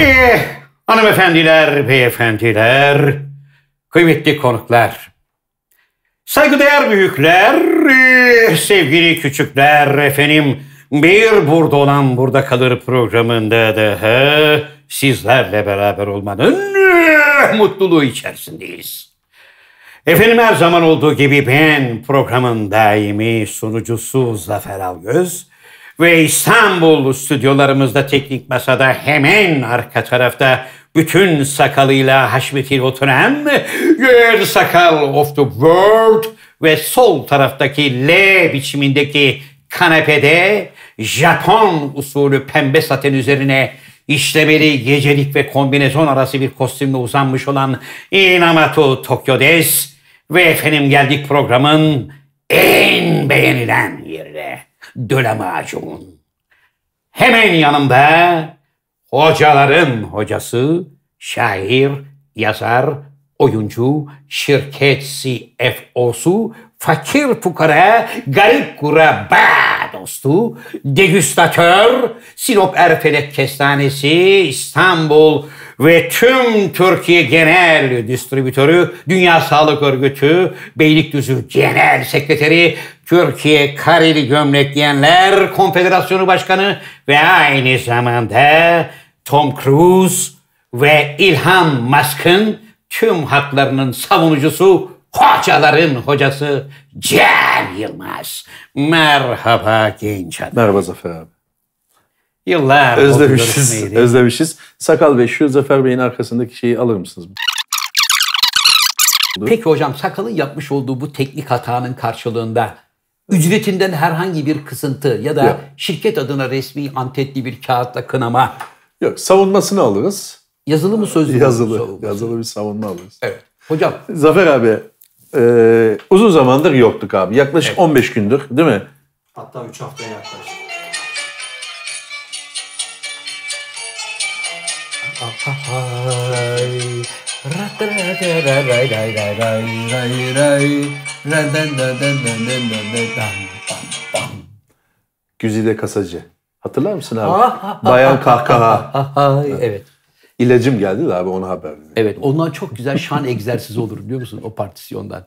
Eh, hanımefendiler, beyefendiler, kıymetli konuklar, saygıdeğer büyükler, eh, sevgili küçükler, efendim, bir burada olan burada kalır programında daha sizlerle beraber olmanın eh, mutluluğu içerisindeyiz. Efendim her zaman olduğu gibi ben programın daimi sunucusu Zafer Algöz ve İstanbul stüdyolarımızda teknik masada hemen arka tarafta bütün sakalıyla haşmetiyle oturan Yer Sakal of the World ve sol taraftaki L biçimindeki kanepede Japon usulü pembe saten üzerine işlemeli gecelik ve kombinezon arası bir kostümle uzanmış olan Inamatu Tokyo Des ve efendim geldik programın en beğenilen yerine. Döle macun. Hemen yanımda hocaların hocası, şair, yazar, oyuncu, şirket CFO'su, fakir fukara, garip kuraba dostu, degüstatör, Sinop Erfelek Kestanesi, İstanbul ve tüm Türkiye Genel Distribütörü, Dünya Sağlık Örgütü, Beylikdüzü Genel Sekreteri, Türkiye Kareli Gömlek Giyenler Konfederasyonu Başkanı ve aynı zamanda Tom Cruise ve İlhan Musk'ın tüm haklarının savunucusu, hocaların hocası Cem Yılmaz. Merhaba genç adam. Merhaba Zafer abi. Yıllar Özlemişiz. Özlemişiz. Sakal Bey şu Zafer Bey'in arkasındaki şeyi alır mısınız? Peki hocam sakalın yapmış olduğu bu teknik hatanın karşılığında ücretinden herhangi bir kısıntı ya da Yok. şirket adına resmi antetli bir kağıtla kınama Yok savunmasını alırız. yazılı mı sözlü mü? Yazılı. Savunması. Yazılı bir savunma alırız. Evet. Hocam Zafer abi e, uzun zamandır yoktuk abi. Yaklaşık 15 gündür değil mi? Hatta 3 haftaya yaklaştı. Güzide Kasacı. Hatırlar mısın abi? Ah, ah, ah, Bayan kahkaha. evet. İlacım geldi de abi ona haber verdim. Evet ondan çok güzel şan egzersizi olur biliyor musun o partisyondan.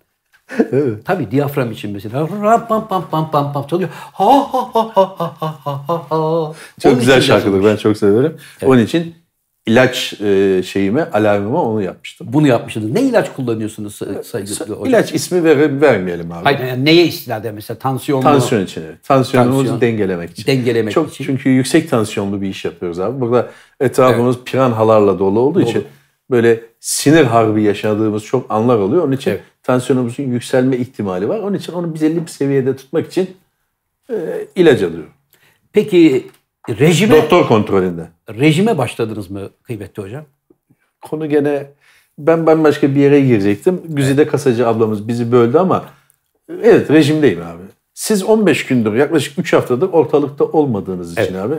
Evet. Tabii diyafram için mesela ram pam pam pam pam pam çalıyor. Ha ha ha ha ha ha ha ha. Çok Onun güzel şarkıdır ben çok severim. Evet. Onun için ilaç e, şeyime, alarmıma onu yapmıştım. Bunu yapmışsınız. Ne ilaç kullanıyorsunuz say- saygılı hocam? İlaç ismi ver, vermeyelim abi. Hayır, yani neye istinaden mesela tansiyon? Tansiyon için evet. Tansiyonumuzu Tansiyon. dengelemek için. Dengelemek Çok, için. Çünkü yüksek tansiyonlu bir iş yapıyoruz abi. Burada etrafımız piranhalarla dolu olduğu için böyle sinir harbi yaşadığımız çok anlar oluyor. Onun için Evet. tansiyonumuzun yükselme ihtimali var. Onun için onu belirli bir seviyede tutmak için e, ilaç alıyor. Peki rejime Doktor kontrolünde. rejime başladınız mı kıymetli hocam? Konu gene ben ben başka bir yere girecektim. Güzide Kasacı ablamız bizi böldü ama evet rejimdeyim abi. Siz 15 gündür yaklaşık 3 haftadır ortalıkta olmadığınız için abi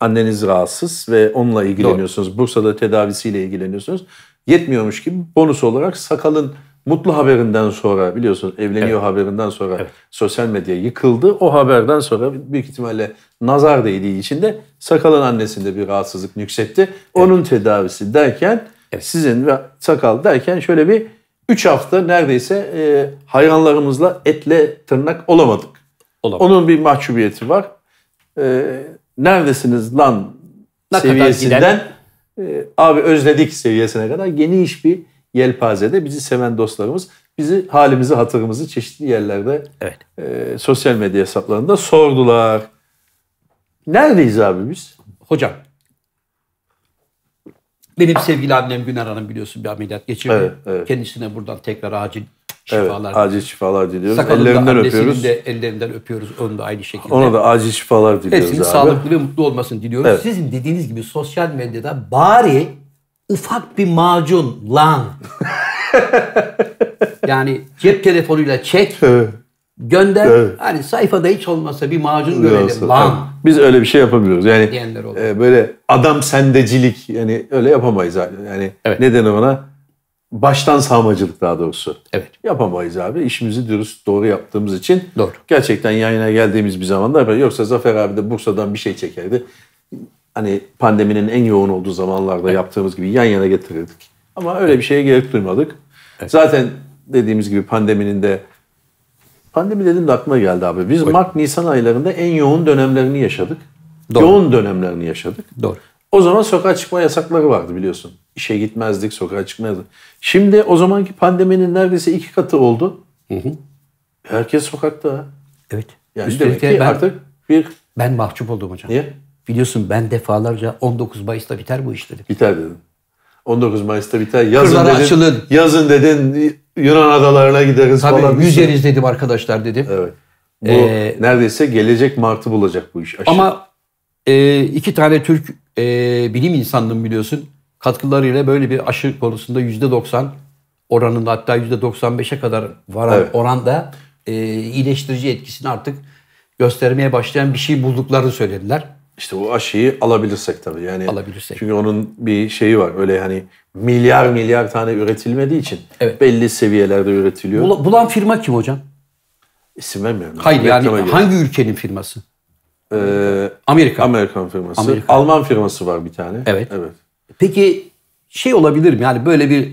anneniz rahatsız ve onunla ilgileniyorsunuz. Bursa'da tedavisiyle ilgileniyorsunuz. Yetmiyormuş gibi bonus olarak sakalın mutlu haberinden sonra biliyorsunuz evleniyor haberinden sonra sosyal medya yıkıldı. O haberden sonra büyük ihtimalle nazar değdiği için de sakalın annesinde bir rahatsızlık nüksetti. Onun tedavisi derken sizin ve sakal derken şöyle bir 3 hafta neredeyse e, hayranlarımızla etle tırnak olamadık. Olamadık. Onun bir mahcubiyeti var. E, neredesiniz lan Ne seviyesinden e, abi özledik seviyesine kadar geniş bir yelpazede bizi seven dostlarımız bizi halimizi hatırımızı çeşitli yerlerde Evet. e, sosyal medya hesaplarında sordular. Neredeyiz abi biz? Hocam. Benim sevgili annem Güner Hanım biliyorsun bir ameliyat geçirdi. Evet, evet. Kendisine buradan tekrar acil Evet, şifalar. acil şifalar diliyoruz. Sakalın da Ellerinden öpüyoruz. de ellerinden öpüyoruz. Onu da aynı şekilde. Ona da acil şifalar diliyoruz Hepsinin abi. sağlıklı ve mutlu olmasını diliyoruz. Evet. Sizin dediğiniz gibi sosyal medyada bari ufak bir macun lan. yani cep telefonuyla çek, Evet. gönder. Evet. Hani sayfada hiç olmazsa bir macun görelim Olsun. lan. Biz öyle bir şey yapamıyoruz. Yani Diyenler e, böyle adam sendecilik yani öyle yapamayız. abi. Yani Evet. ne denir ona? Baştan sağmacılık daha doğrusu. Evet. Yapamayız abi. İşimizi dürüst doğru yaptığımız için Doğru. gerçekten yayına geldiğimiz bir zamanda yapar. Yoksa Zafer abi de Bursa'dan bir şey çekerdi. Hani pandeminin en yoğun olduğu zamanlarda yaptığımız gibi yan yana getirirdik. Ama öyle bir şeye gerek duymadık. Zaten dediğimiz gibi pandeminin de pandemi dedim de aklıma geldi abi. Biz Mart Nisan aylarında en yoğun dönemlerini yaşadık. Doğru. Yoğun dönemlerini yaşadık. Doğru. O zaman sokağa çıkma yasakları vardı biliyorsun. İşe gitmezdik, sokağa çıkmazdık. Şimdi o zamanki pandeminin neredeyse iki katı oldu. Herkes sokakta. Evet. Yani Üstelik demek de ki ben, artık bir ben mahcup oldum hocam. niye? Biliyorsun ben defalarca 19 Mayıs'ta biter bu iş dedim. Biter dedin. 19 Mayıs'ta biter. Yazın Kırlar dedin. açılın. Yazın dedin Yunan adalarına gideriz falan. Tabii yüzeriz dedim arkadaşlar dedim. Evet. Bu Ee, neredeyse gelecek Mart'ı bulacak bu iş. Aşı. Ama e, iki tane Türk e, bilim insanının biliyorsun katkılarıyla böyle bir aşı konusunda yüzde 90 oranında hatta yüzde 95'e kadar varan Evet. oranda e, iyileştirici etkisini artık göstermeye başlayan bir şey bulduklarını söylediler. İşte o aşıyı alabilirsek tabii. Yani Alabilirsek. Çünkü onun bir şeyi var. Öyle hani milyar milyar tane üretilmediği için Evet. belli seviyelerde üretiliyor. Bula- Bulan firma kim hocam? İsim vermiyorum. Hayır yani gireyim. hangi ülkenin firması? Ee, Amerika. Amerikan firması. Amerika. Alman firması var bir tane. Evet. Evet. Peki şey olabilir mi? Yani böyle bir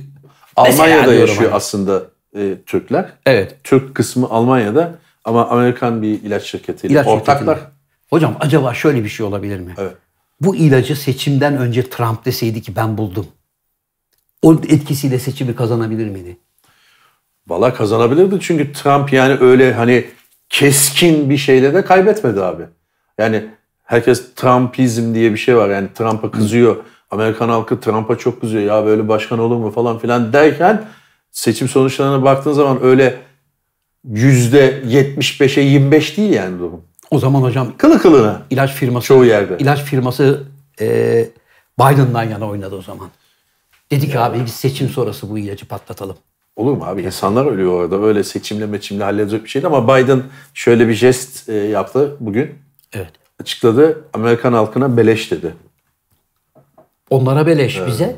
Almanya'da yaşıyor hani. aslında e, Türkler. Evet. Türk kısmı Almanya'da ama Amerikan bir ilaç şirketiyle İlaç ortaklar. şirketinde. Hocam acaba şöyle bir şey olabilir mi? Evet. Bu ilacı seçimden önce Trump deseydi ki ben buldum. O etkisiyle seçimi kazanabilir miydi? Valla kazanabilirdi çünkü Trump yani öyle hani keskin bir şeyle de kaybetmedi abi. Yani herkes Trumpizm diye bir şey var. Yani Trump'a kızıyor. Amerikan halkı Trump'a çok kızıyor. Ya böyle başkan olur mu falan filan derken seçim sonuçlarına baktığın zaman öyle yüzde 75'e 25 değil yani durum. O zaman hocam Kılı kılına ilaç firması çoğu yerde. ilaç firması e, Biden'dan yana oynadı o zaman. Dedi ki abi biz seçim sonrası bu ilacı patlatalım. Olur mu abi? İnsanlar ölüyor orada. Öyle seçimle meçimle halledecek bir şey değil ama Biden şöyle bir jest e, yaptı bugün. Evet. Açıkladı. Amerikan halkına beleş dedi. Onlara beleş bize.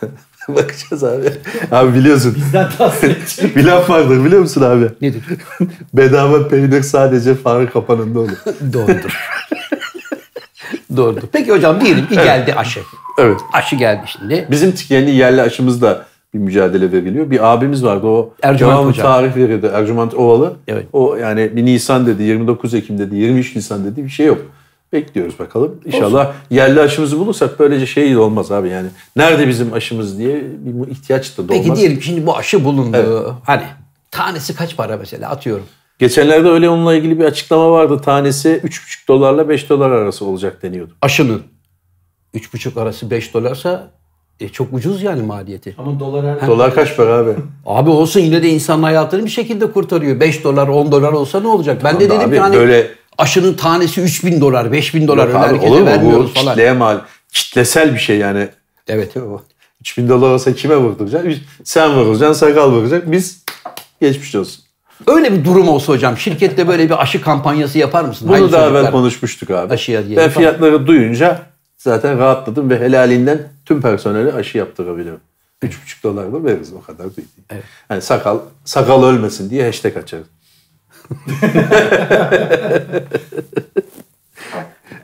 Bakacağız abi. Abi biliyorsun. Bizden tahsil edecek. bir laf vardır biliyor musun abi? Nedir? Bedava peynir sadece fare kapanında olur. Doğrudur. Doğrudur. Peki hocam diyelim ki geldi aşı. Evet. Aşı geldi şimdi. Bizim kendi yerli aşımızda bir mücadele veriliyor. Bir abimiz vardı o Ercüment Hocam. tarih verirdi. Ercüment Ovalı. Evet. O yani bir Nisan dedi, 29 Ekim dedi, 23 Nisan dedi bir şey yok. Bekliyoruz bakalım. İnşallah yerli aşımızı bulursak böylece şey olmaz abi yani. Nerede bizim aşımız diye bir ihtiyaç da doğmaz. Peki diyelim şimdi bu aşı bulundu. Hani tanesi kaç para mesela atıyorum. Geçenlerde öyle onunla ilgili bir açıklama vardı. Tanesi 3,5 dolarla 5 dolar arası olacak deniyordu. Aşının 3,5 arası 5 dolarsa e, çok ucuz yani maliyeti. Ama dolar her Dolar kaç para abi? Abi olsun yine de insanın hayatını bir şekilde kurtarıyor. 5 dolar 10 dolar olsa ne olacak? Ben de dedim abi, ki hani böyle- aşının tanesi 3000 dolar 5000 dolar Yok öyle abi, olur mu? Bu vermiyoruz falan. kitleye mal, kitlesel bir şey yani. Evet. 3000 dolar olsa kime vurduracaksın? Sen vuracaksın, sakal vuracak. Biz geçmiş olsun. Öyle bir durum olsa hocam şirkette böyle bir aşı kampanyası yapar mısın? Bunu Haydi daha evvel konuşmuştuk abi. Aşıya ben yapar. fiyatları duyunca zaten rahatladım ve helalinden tüm personeli aşı yaptırabilirim. 3,5 dolar da veririz o kadar değil. Evet. Yani sakal sakal ölmesin diye hashtag açarız.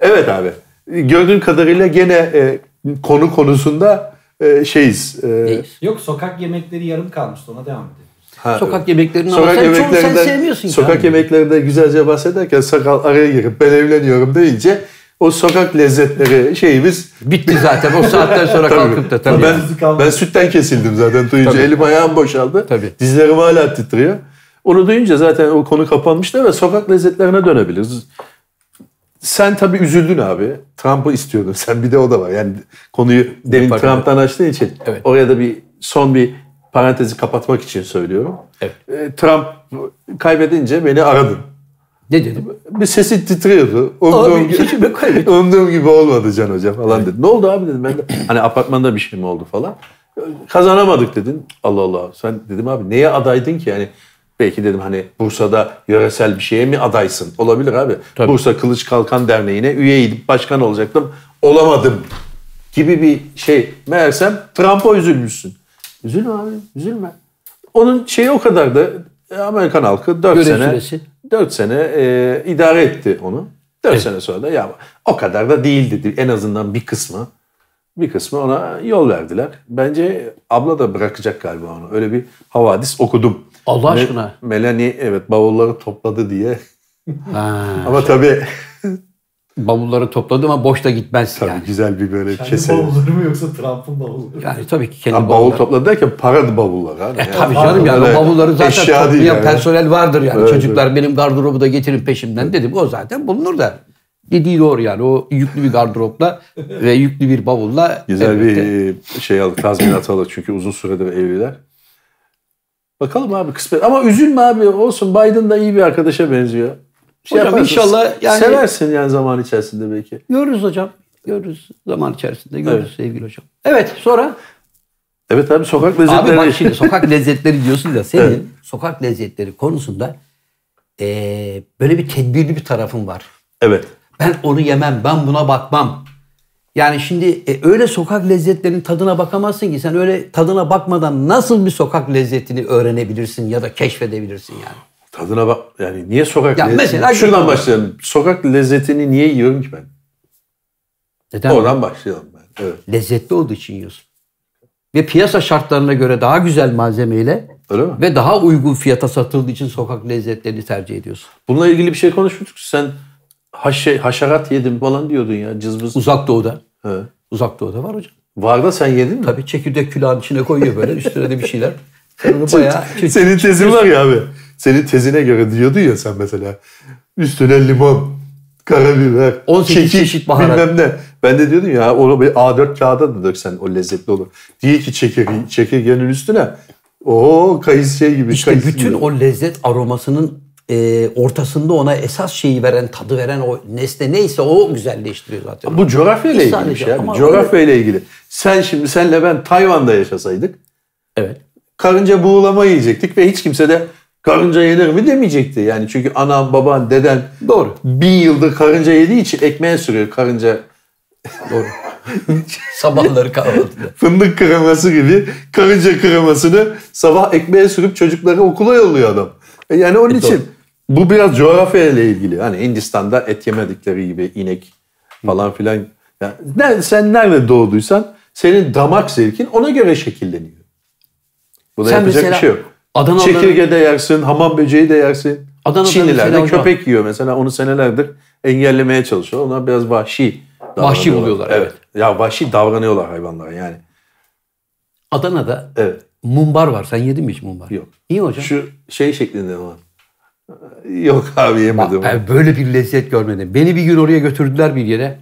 evet abi. Gördüğün kadarıyla gene e, konu konusunda e, şeyiz. E? Yok sokak yemekleri yarım kalmıştı ona devam edelim. ha, Sokak yemeklerini Sokak ama sen, çoğunu sen yemeklerinden, sevmiyorsun sokak abi. yemeklerinde güzelce bahsederken sakal araya girip ben evleniyorum deyince o sokak lezzetleri şeyimiz Bitti zaten o saatten sonra kalkıp da tabii. ben, ben sütten kesildim zaten duyunca Tabii. elim ayağım boşaldı. Tabii. Dizlerim hala titriyor. Onu duyunca zaten o konu kapanmıştı ve sokak lezzetlerine dönebiliriz. Sen tabii üzüldün abi. Trump'ı istiyordun. Sen bir de o da var. Yani konuyu demin Fark Trump'tan açtığın için Evet. oraya da bir son bir parantezi kapatmak için söylüyorum. Evet. E, Trump kaybedince beni aradın. Ne dedim? Bir sesi titriyordu. Umduğum, kaybettim. umduğum gibi olmadı Can Hoca falan dedi. Ne oldu abi dedim ben de. Hani apartmanda bir şey mi oldu falan. Kazanamadık dedin. Allah Allah. Sen dedim abi neye adaydın ki? Yani belki dedim hani Bursa'da yöresel bir şeye mi adaysın? Olabilir abi. Tabii. Bursa Kılıç Kalkan Derneği'ne üyeydim. Başkan olacaktım. Olamadım. Gibi bir şey. Meğersem Trump'a üzülmüşsün. Üzülme abi. Üzülme. Onun şeyi o kadar da Amerikan halkı 4 Görev sene süresi. 4 sene e, idare etti onu. 4 sene sonra da ya o kadar da değil dedi. En azından bir kısmı bir kısmı ona yol verdiler. Bence abla da bırakacak galiba onu. Öyle bir havadis okudum. Allah Me- aşkına. Melanie evet bavulları topladı diye. Ha, Ama tabii, bavulları topladı ama boşta gitmez tabii yani. güzel bir böyle Kendi kese. bavulları mı yoksa Trump'ın bavulları? Yani tabii ki kendi Ha, bavul bavulları. topladı derken para bavulları. Abi. E, tabii canım yani o bavulları zaten eşya toplayan değil yani. personel vardır yani. Evet, Çocuklar benim gardırobu da getirin peşimden dedim. O zaten bulunur da. Dediği doğru yani. O yüklü bir gardıropla ve yüklü bir bavulla. Güzel elbette. bir şey aldık, tazminat aldık çünkü uzun süredir evliler. Bakalım abi kısmet. Ama üzülme abi olsun Biden da iyi bir arkadaşa benziyor. Şey Hocam yaparsın, inşallah yani- Seversin yani zaman içerisinde belki. Görürüz hocam. Görürüz. Zaman içerisinde görürüz sevgili hocam. Evet sonra. Evet abi sokak Abi lezzetleri. bak şimdi sokak lezzetleri diyorsun da senin Evet. sokak lezzetleri konusunda eee, böyle bir tedbirli bir tarafın var. Evet. Ben onu yemem, ben buna bakmam. Yani şimdi e, öyle sokak lezzetlerinin tadına bakamazsın ki sen öyle tadına bakmadan nasıl bir sokak lezzetini öğrenebilirsin ya da keşfedebilirsin yani. Tadına bak. Yani niye sokak Ya lezzeti? mesela- Şuradan başlayalım. Sokak lezzetini niye yiyorum ki ben? Neden? Oradan başlayalım ben. Evet. Lezzetli olduğu için yiyorsun. Ve piyasa şartlarına göre daha güzel malzemeyle Öyle mi? ve daha uygun fiyata satıldığı için sokak lezzetlerini tercih ediyorsun. Bununla ilgili bir şey konuşmuştuk. Sen haşe, haşerat yedim falan diyordun ya. Cızbız. Uzak doğuda. He. Uzak doğuda var hocam. Var da sen yedin mi? Tabii çekirdek külahın içine koyuyor böyle üstüne de bir şeyler. Sen onu bayağı Senin tezin var ya abi. Senin tezine göre diyordun ya sen mesela. Üstüne limon, karabiber, 18 çeşit baharat. bilmem ne. Ben de diyordum ya onu bir A4 kağıda da döksen o lezzetli olur. Değil ki çekirge, çekirgenin üstüne. O kayısı şey gibi. İşte bütün gibi. o lezzet aromasının e, ortasında ona esas şeyi veren, tadı veren o nesne neyse o güzelleştiriyor zaten. Bu coğrafyayla ilgili bir şey Coğrafyayla ilgili. Sen şimdi senle ben Tayvan'da yaşasaydık Evet. karınca buğulama yiyecektik ve hiç kimse de karınca yenir mi demeyecekti. Yani çünkü anan, baban, deden Doğru. bin yıldır karınca yediği için ekmeğe sürüyor karınca Doğru. Sabahları kahvaltıda. fındık kreması gibi karınca kremasını sabah ekmeğe sürüp çocukları okula yolluyor adam. E Yani onun için bu biraz coğrafya ile ilgili. Hani Hindistan'da et yemedikleri gibi inek falan filan. Yani sen nerede doğduysan senin damak zevkin ona göre şekilleniyor. Buna Sen yapacak bir şey yok. Adanalıların- Çekirge de yersin, hamam böceği de yersin. Adana'da Çinliler mesela de hocam- köpek yiyor mesela onu senelerdir engellemeye çalışıyor. Onlar biraz vahşi Vahşi buluyorlar, evet. Ya vahşi davranıyorlar hayvanlara yani. Adana'da Evet. mumbar var. Sen yedin mi hiç mumbar? Yok. İyi hocam. Şu şey şeklinde ama. Yok abi yemedim. Ben böyle bir lezzet görmedim. Beni bir gün oraya götürdüler bir yere.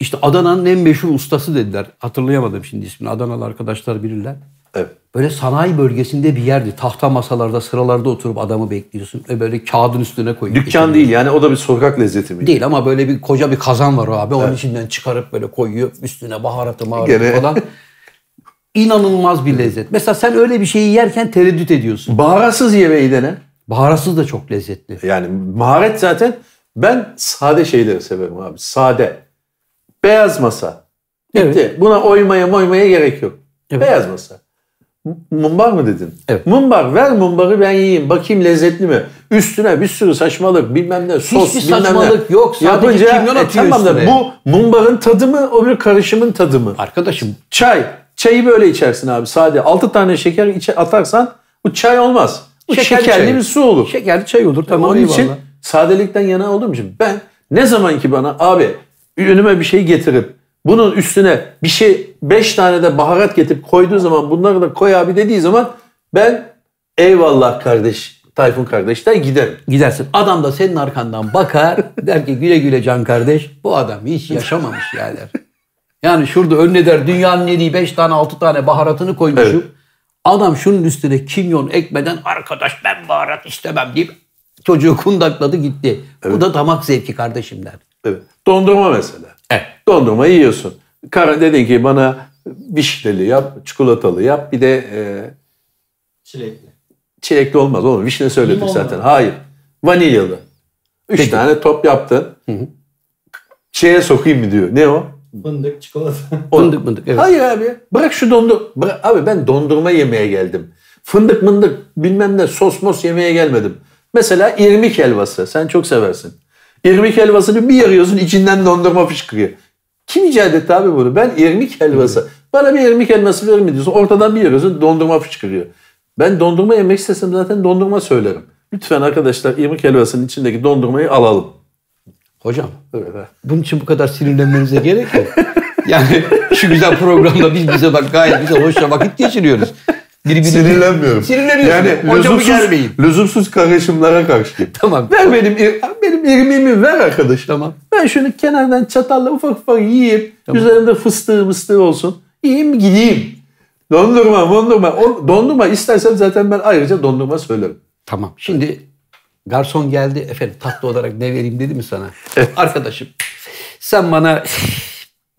İşte Adana'nın en meşhur ustası dediler. Hatırlayamadım şimdi ismini. Adanalı arkadaşlar bilirler. Evet. Böyle sanayi bölgesinde bir yerdi. Tahta masalarda, sıralarda oturup adamı bekliyorsun. Ve böyle kağıdın üstüne koyuyor. Dükkan değil yani o da bir sokak lezzeti mi? Değil ama böyle bir koca bir kazan var abi. Onun içinden çıkarıp böyle koyuyor. Üstüne baharatı maharatı Gene- falan. İnanılmaz bir lezzet. Mesela sen öyle bir şeyi yerken tereddüt ediyorsun. Baharatsız yemeği dene. Baharatsız da çok lezzetli. Yani maharet zaten ben sade şeyleri severim abi. Sade. Beyaz masa. Bitti. Evet. Buna oymaya moymaya gerek yok. Evet. Beyaz masa. Mumbar mı dedin? Evet. Mumbar. Ver mumbarı ben yiyeyim. Bakayım lezzetli mi? Üstüne bir sürü saçmalık bilmem ne sos Hiçbir bilmem ne. saçmalık yok. Sadece kimyon atıyor tamam da bu mumbarın tadı mı o bir karışımın tadı mı? Arkadaşım Çay. Çayı böyle içersin abi sade. 6 tane şeker içe atarsan bu çay olmaz. Şekerli şekerli çay. bir su olur. şekerli çay olur tamam Onun için eyvallah. sadelikten yana olduğum için ben ne zaman ki bana abi önüme bir şey getirip bunun üstüne bir şey 5 tane de baharat getirip koyduğu zaman bunları da koy abi dediği zaman ben eyvallah kardeş Tayfun kardeş der giderim. Gidersin. Adam da senin arkandan bakar. der ki güle güle can kardeş. Bu adam hiç yaşamamış ya der. Yani şurada önüne der dünyanın yediği 5 tane 6 tane baharatını koymuşum. Evet. Adam şunun üstüne kimyon ekmeden arkadaş ben baharat istemem deyip çocuğu kundakladı gitti. Bu da damak zevki kardeşim der. Evet. Dondurma mesela. Evet. Dondurma yiyorsun. Kara dedin ki bana vişneli yap, çikolatalı yap. Bir de e, Çilekli. çilekli olmaz oğlum. Vişne söyledik Limonlu. zaten. Hayır. Vanilyalı. Üç Peki. tane top yaptın. Şeye sokayım mı diyor. Ne o? Fındık, çikolata. Fındık mındık evet. Hayır abi. Bırak şu dondur. Bırak, abi ben dondurma yemeye geldim. Fındık mındık bilmem ne sos mos yemeye gelmedim. Mesela irmik helvası. Sen çok seversin. İrmik helvasını bir yarıyorsun içinden dondurma fışkırıyor. Kim icat etti abi bunu? Ben irmik helvası. Bana bir irmik helvası verir mi diyorsun. Ortadan bir yarıyorsun dondurma fışkırıyor. Ben dondurma yemek istesem zaten dondurma söylerim. Lütfen arkadaşlar irmik helvasının içindeki dondurmayı alalım. Hocam Evet. bunun için bu kadar sinirlenmenize gerek yok. Yani şu güzel programda biz bize bak gayet güzel hoşça vakit geçiriyoruz. Birbirine- Sinirlenmiyorum. Sinirleniyorsun. Yani Hocamı lüzumsuz, germeyin. lüzumsuz karışımlara karşıyım. Tamam. Ver benim benim irmiğimi ver arkadaş. Tamam. Ben şunu kenardan çatalla ufak ufak yiyeyim. Üzerinde fıstığı mıstığı olsun. Yiyeyim gideyim. Dondurma, dondurma. O, dondurma istersem zaten ben ayrıca dondurma söylerim. Tamam. Şimdi garson geldi. Efendim tatlı olarak ne vereyim dedi mi sana? Arkadaşım sen bana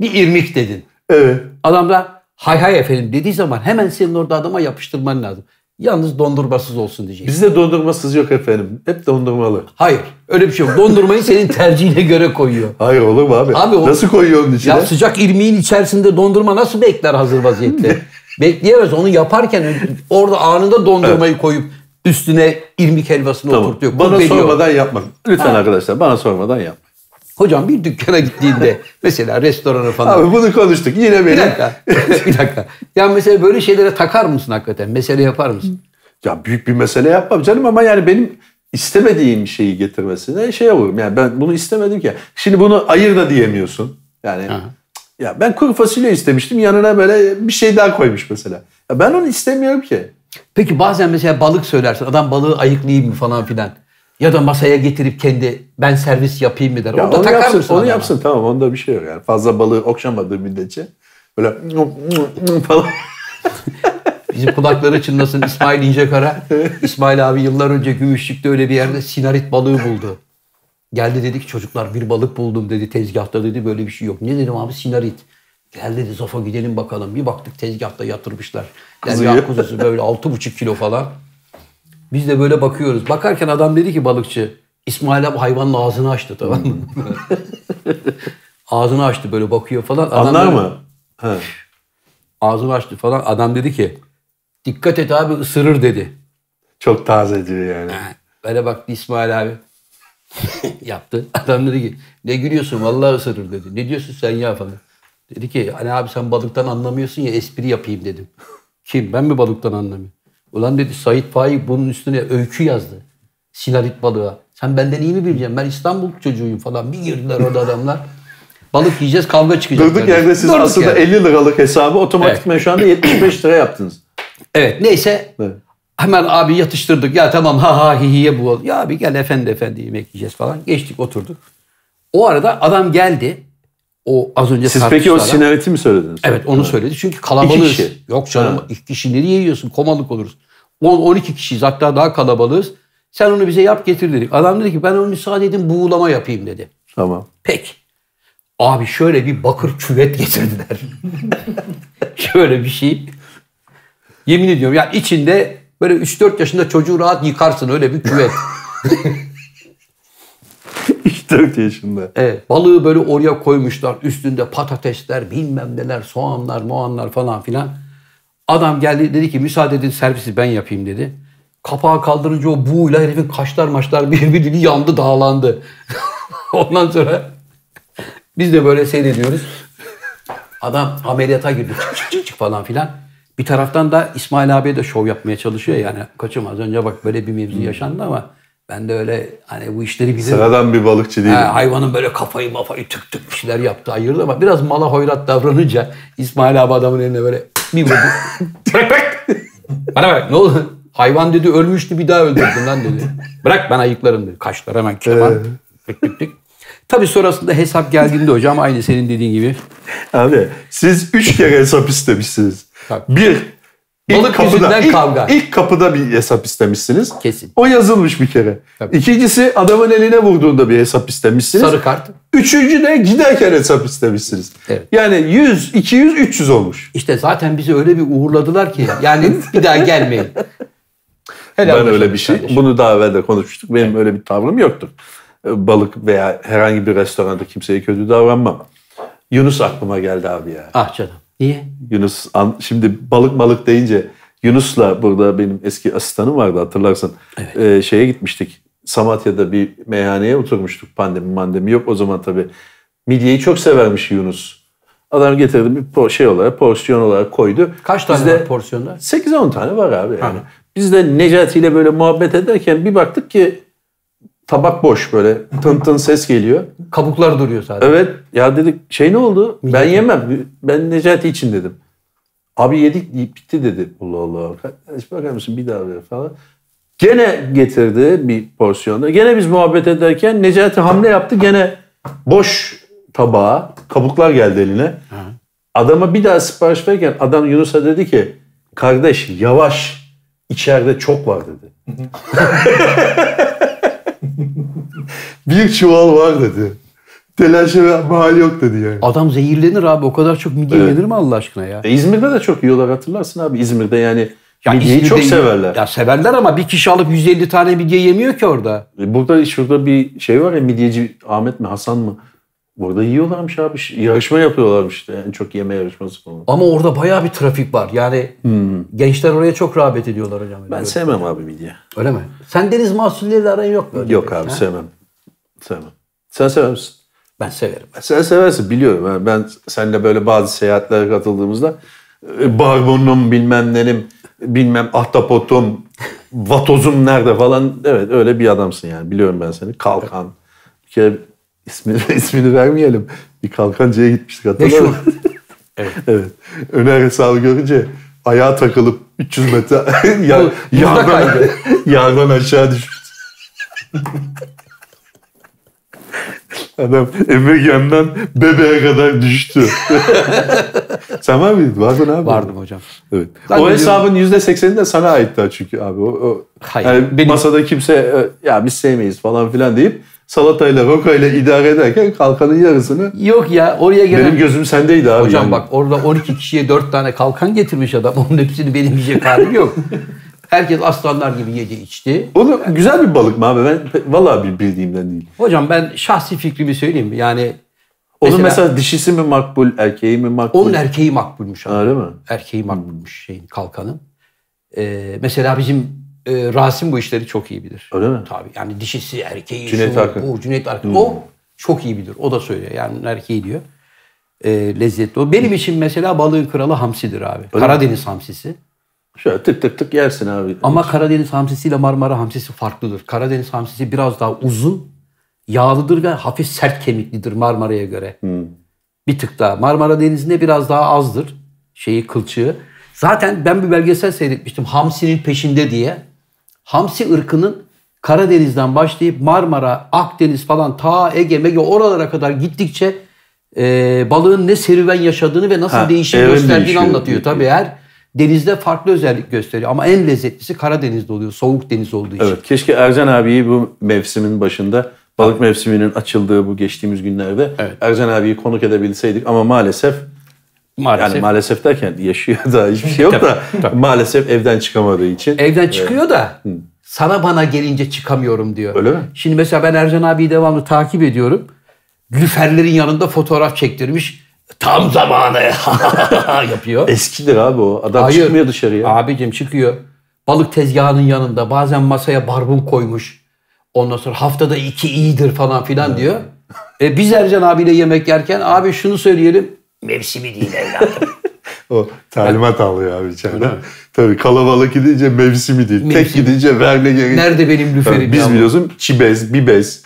bir irmik dedin. Evet. Adam da hay hay efendim dediği zaman hemen senin orada adama yapıştırman lazım. Yalnız dondurmasız olsun diyeceksin. Bizde dondurmasız yok efendim. Hep dondurmalı. Hayır öyle bir şey yok. Dondurmayı senin tercihine göre koyuyor. Hayır olur mu abi? Abi o- Nasıl koyuyor onun içine? Ya sıcak irmiğin içerisinde dondurma nasıl bekler hazır vaziyette? Bekleyemez. Onu yaparken orada anında dondurmayı koyup üstüne irmik helvasını Tamam. oturtuyor. Bana kurbeliyor. sormadan yapma. Lütfen arkadaşlar bana sormadan yapma. Hocam bir dükkana gittiğinde mesela restorana falan. Abi bunu konuştuk. Yine bir benim. dakika. bir dakika. Ya mesela böyle şeylere takar mısın hakikaten? Mesele yapar mısın? Ya büyük bir mesele yapmam canım ama yani benim istemediğim şeyi getirmesine şey olurum. Yani ben bunu istemedim ki. Şimdi bunu ayır da diyemiyorsun. Yani Aha. ya ben kuru fasulye istemiştim. Yanına böyle bir şey daha koymuş mesela. Ya ben onu istemiyorum ki. Peki bazen mesela balık söylersin. Adam balığı ayıklayayım mı falan filan. Ya da masaya getirip kendi ben servis yapayım mı der. Ya Orada onu takar yapsın, mısın onu adama? yapsın tamam onda bir şey yok yani. Fazla balığı okşamadığı müddetçe böyle falan. Bizim kulakları çınlasın İsmail İncekara. İsmail abi yıllar önce Gümüşlük'te öyle bir yerde sinarit balığı buldu. Geldi dedi ki çocuklar bir balık buldum dedi tezgahta dedi böyle bir şey yok. Ne dedim abi sinarit. Gel dedi Zofa gidelim bakalım. Bir baktık tezgahta yatırmışlar. Derya kuzusu böyle altı buçuk kilo falan. Biz de böyle bakıyoruz. Bakarken adam dedi ki balıkçı İsmail abi hayvanın ağzını açtı tamam mı? ağzını açtı böyle bakıyor falan. Adam Anlar böyle- mı? Ağzını açtı falan. Adam dedi ki dikkat et abi ısırır dedi. Çok taze diyor yani. Böyle baktı İsmail abi. Yaptı. Adam dedi ki ne gülüyorsun vallahi ısırır dedi. Ne diyorsun sen ya falan. Dedi ki hani abi sen balıktan anlamıyorsun ya espri yapayım dedim. Kim? Ben mi balıktan anlamıyorum? Ulan dedi Sait Faik bunun üstüne öykü yazdı. Sinarit balığa. Sen benden iyi mi bileceksin? Ben İstanbul çocuğuyum falan. Bir girdiler orada adamlar. Balık yiyeceğiz kavga çıkacak. Durduk kardeşim. yerde siz Durduk aslında yerde. 50 liralık hesabı otomatikman şu anda 75 lira yaptınız. Evet neyse Evet. hemen abi yatıştırdık. Ya tamam ha ha hi hiye bu. Ya abi gel efendi efendi yemek yiyeceğiz falan. Geçtik oturduk. O arada adam geldi. O az önce Siz peki o sineriti mi söylediniz? Evet onu söyledi. Çünkü kalabalığız. İki kişi. Yok canım Ha. iki kişi nereye yiyorsun? Komalık oluruz. 10-12 kişiyiz hatta daha kalabalığız. Sen onu bize yap getir dedik. Adam dedi ki ben onu müsaade edin buğulama yapayım dedi. Tamam. Peki. Abi şöyle bir bakır küvet getirdiler. şöyle bir şey. Yemin ediyorum ya içinde böyle 3-4 yaşında çocuğu rahat yıkarsın öyle bir küvet. 4 yaşında. Evet, balığı böyle oraya koymuşlar. Üstünde patatesler, bilmem neler, soğanlar, moğanlar falan filan. Adam geldi dedi ki müsaade edin servisi ben yapayım dedi. Kapağı kaldırınca o buğuyla herifin kaşlar maçlar birbirini yandı dağlandı. Ondan sonra biz de böyle seyrediyoruz. Adam ameliyata girdi çık çık çık çık falan filan. Bir taraftan da İsmail abiye de şov yapmaya çalışıyor yani. Koçum az önce bak böyle bir mevzu yaşandı ama ben de öyle hani bu işleri bilirim. Sıradan bir balıkçı değilim. Ha, hayvanın böyle kafayı mafayı tık tık bir şeyler yaptı ayırdı ama biraz mala hoyrat davranınca İsmail abi adamın eline böyle bir vurdu. bırak bırak. Bana bırak ne oldu? Hayvan dedi ölmüştü bir daha öldürdün lan dedi. Bırak ben ayıklarım dedi. Kaşlar hemen keman. Tık tık tık. Tabii sonrasında hesap geldiğinde hocam aynı senin dediğin gibi. Abi siz 3 kere hesap istemişsiniz. Tabii. Bir, ilk Balık kapıda, yüzünden ilk, kavga. ilk kapıda bir hesap istemişsiniz. Kesin. O yazılmış bir kere. Tabii. İkincisi adamın eline vurduğunda bir hesap istemişsiniz. Sarı kart. Üçüncü de giderken hesap istemişsiniz. Evet. Yani 100, 200, 300 olmuş. İşte zaten bizi öyle bir uğurladılar ki yani bir daha gelmeyin. Helal ben öyle bir şey. kardeşim. Bunu daha evvel de konuşmuştuk. Benim öyle bir tavrım yoktur. Ee, Balık veya herhangi bir restoranda kimseye kötü davranmam. Yunus aklıma geldi abi ya. Ah canım. Niye? Yunus şimdi balık balık deyince Yunus'la burada benim eski asistanım vardı hatırlarsın. Ee, şeye gitmiştik. Samatya'da bir meyhaneye oturmuştuk. Pandemi mandemi yok. O zaman tabii midyeyi çok severmiş Yunus. Adam getirdi bir şey olarak, porsiyon olarak koydu. Kaç tane Biz de- var porsiyonda? 8-10 tane var abi yani. Biz de Necati ile böyle muhabbet ederken bir baktık ki tabak boş böyle tın tın ses geliyor. Kabuklar duruyor sadece. Evet ya dedik şey ne oldu? Ben yemem. Ben Necati için dedim. Abi yedik bitti dedi. Allah Allah. Kardeş bakar mısın bir daha ver falan. Gene getirdi bir porsiyonda. Gene biz muhabbet ederken Necati hamle yaptı. Gene boş tabağa kabuklar geldi eline. Adama bir daha sipariş verirken adam Yunus'a dedi ki kardeş yavaş içeride çok var dedi. bir çuval var dedi. Telaşa mahal yok dedi yani. Adam zehirlenir abi. O kadar çok midye Evet. yenir mi Allah aşkına ya? E, İzmir'de de çok yiyorlar hatırlarsın abi. İzmir'de yani Ya midyeyi İzmir'de çok severler. Ya severler ama bir kişi alıp 150 tane midye yemiyor ki orada. E, Burada şurada bir şey var ya midyeci Ahmet mi Hasan mı? Burada yiyorlarmış abi. Yarışma yapıyorlarmış işte. En çok yeme yarışması falan. Ama orada bayağı bir trafik var. Yani gençler oraya çok rağbet ediyorlar hocam. Hmm. Ben Öyle. sevmem abi midye. Öyle mi? Sen deniz mahsulleriyle aran yok mu? Yok abi Ha? sevmem. Sevmem. Sen sever misin? Ben severim. Sen seversin biliyorum. Ben, ben seninle böyle bazı seyahatlere katıldığımızda e, barbunum bilmem nenim bilmem ahtapotum vatozum nerede falan evet öyle bir adamsın yani biliyorum ben seni. Kalkan. Bir kere ismini, ismini vermeyelim. Bir kalkancıya gitmiştik hatırlar mısın? evet. Öner hesabı görünce ayağa takılıp 300 metre yardan, yardan aşağı düşmüş. Adam Emegen'den bebeğe kadar düştü. Sen var mıydın? Vardın abi. Vardım hocam. Evet. Ben o hesabın %80'i de sana aitti çünkü abi. O, o, Hayır, yani benim- Masada kimse e, ya biz sevmeyiz falan filan deyip salatayla rokayla idare ederken kalkanın yarısını Yok ya oraya gelen... benim gözüm sendeydi abi. Hocam yani. bak orada 12 kişiye 4 tane kalkan getirmiş adam. Onun hepsini benim yiyecek halim yok. Herkes aslanlar gibi yedi içti. Onu güzel bir balık mı abi? Ben vallahi bir bildiğimden değil. Hocam ben şahsi fikrimi söyleyeyim mi? Yani Onun Mesela- mesela, dişisi mi makbul, erkeği mi makbul? onun erkeği makbulmuş abi. Öyle mi? Erkeği makbulmuş şeyin kalkanın. Ee, mesela bizim e, Rasim bu işleri çok iyi bilir. Öyle mi? Tabii yani dişisi erkeği Cüneyt şu, Arkın. bu Cüneyt Arkın. O çok iyi bilir. O da söylüyor. Yani erkeği diyor. Ee, lezzetli o. Benim için mesela balığın kralı hamsidir abi. Karadeniz hamsisi. Şöyle tık tık tık yersin abi. Ama Karadeniz hamsisiyle Marmara hamsisi farklıdır. Karadeniz hamsisi biraz daha uzun, yağlıdır ve hafif sert kemiklidir Marmara'ya göre. Bir tık daha. Marmara Denizi'nde biraz daha azdır şeyi kılçığı. Zaten ben bir belgesel seyretmiştim Hamsi'nin peşinde diye. Hamsi ırkının Karadeniz'den başlayıp Marmara, Akdeniz falan ta Ege, Mege oralara kadar gittikçe e, balığın ne serüven yaşadığını ve nasıl Ha, değişim gösterdiğini değişiyor. anlatıyor. Tabii her denizde farklı özellik gösteriyor ama en lezzetlisi Karadeniz'de oluyor. Soğuk deniz olduğu için. Evet, keşke Ercan abiyi bu mevsimin başında balık mevsiminin açıldığı bu geçtiğimiz günlerde Evet. Ercan abiyi konuk edebilseydik ama maalesef Maalesef. yani maalesef derken yaşıyor da hiçbir şey yok da Tabii, maalesef evden çıkamadığı için Evden çıkıyor da sana bana gelince çıkamıyorum diyor. Öyle mi? Şimdi mesela ben Ercan abiyi devamlı takip ediyorum. Lüferlerin yanında fotoğraf çektirmiş. Tam zamanı yapıyor. eskidir abi o. Adam çıkmıyor dışarıya. Abicim çıkıyor. Balık tezgahının yanında bazen masaya barbun koymuş. Ondan sonra haftada iki iyidir falan filan diyor. E, biz Ercan abiyle yemek yerken abi şunu söyleyelim. Mevsimi değil evladım. O talimat alıyor abi içeride. Tabii kalabalık gidince mevsimi değil. Tek Mevsimi. gidince verme gerek. Nerede benim lüferim Biz ya? biliyorsun çibez, bibez,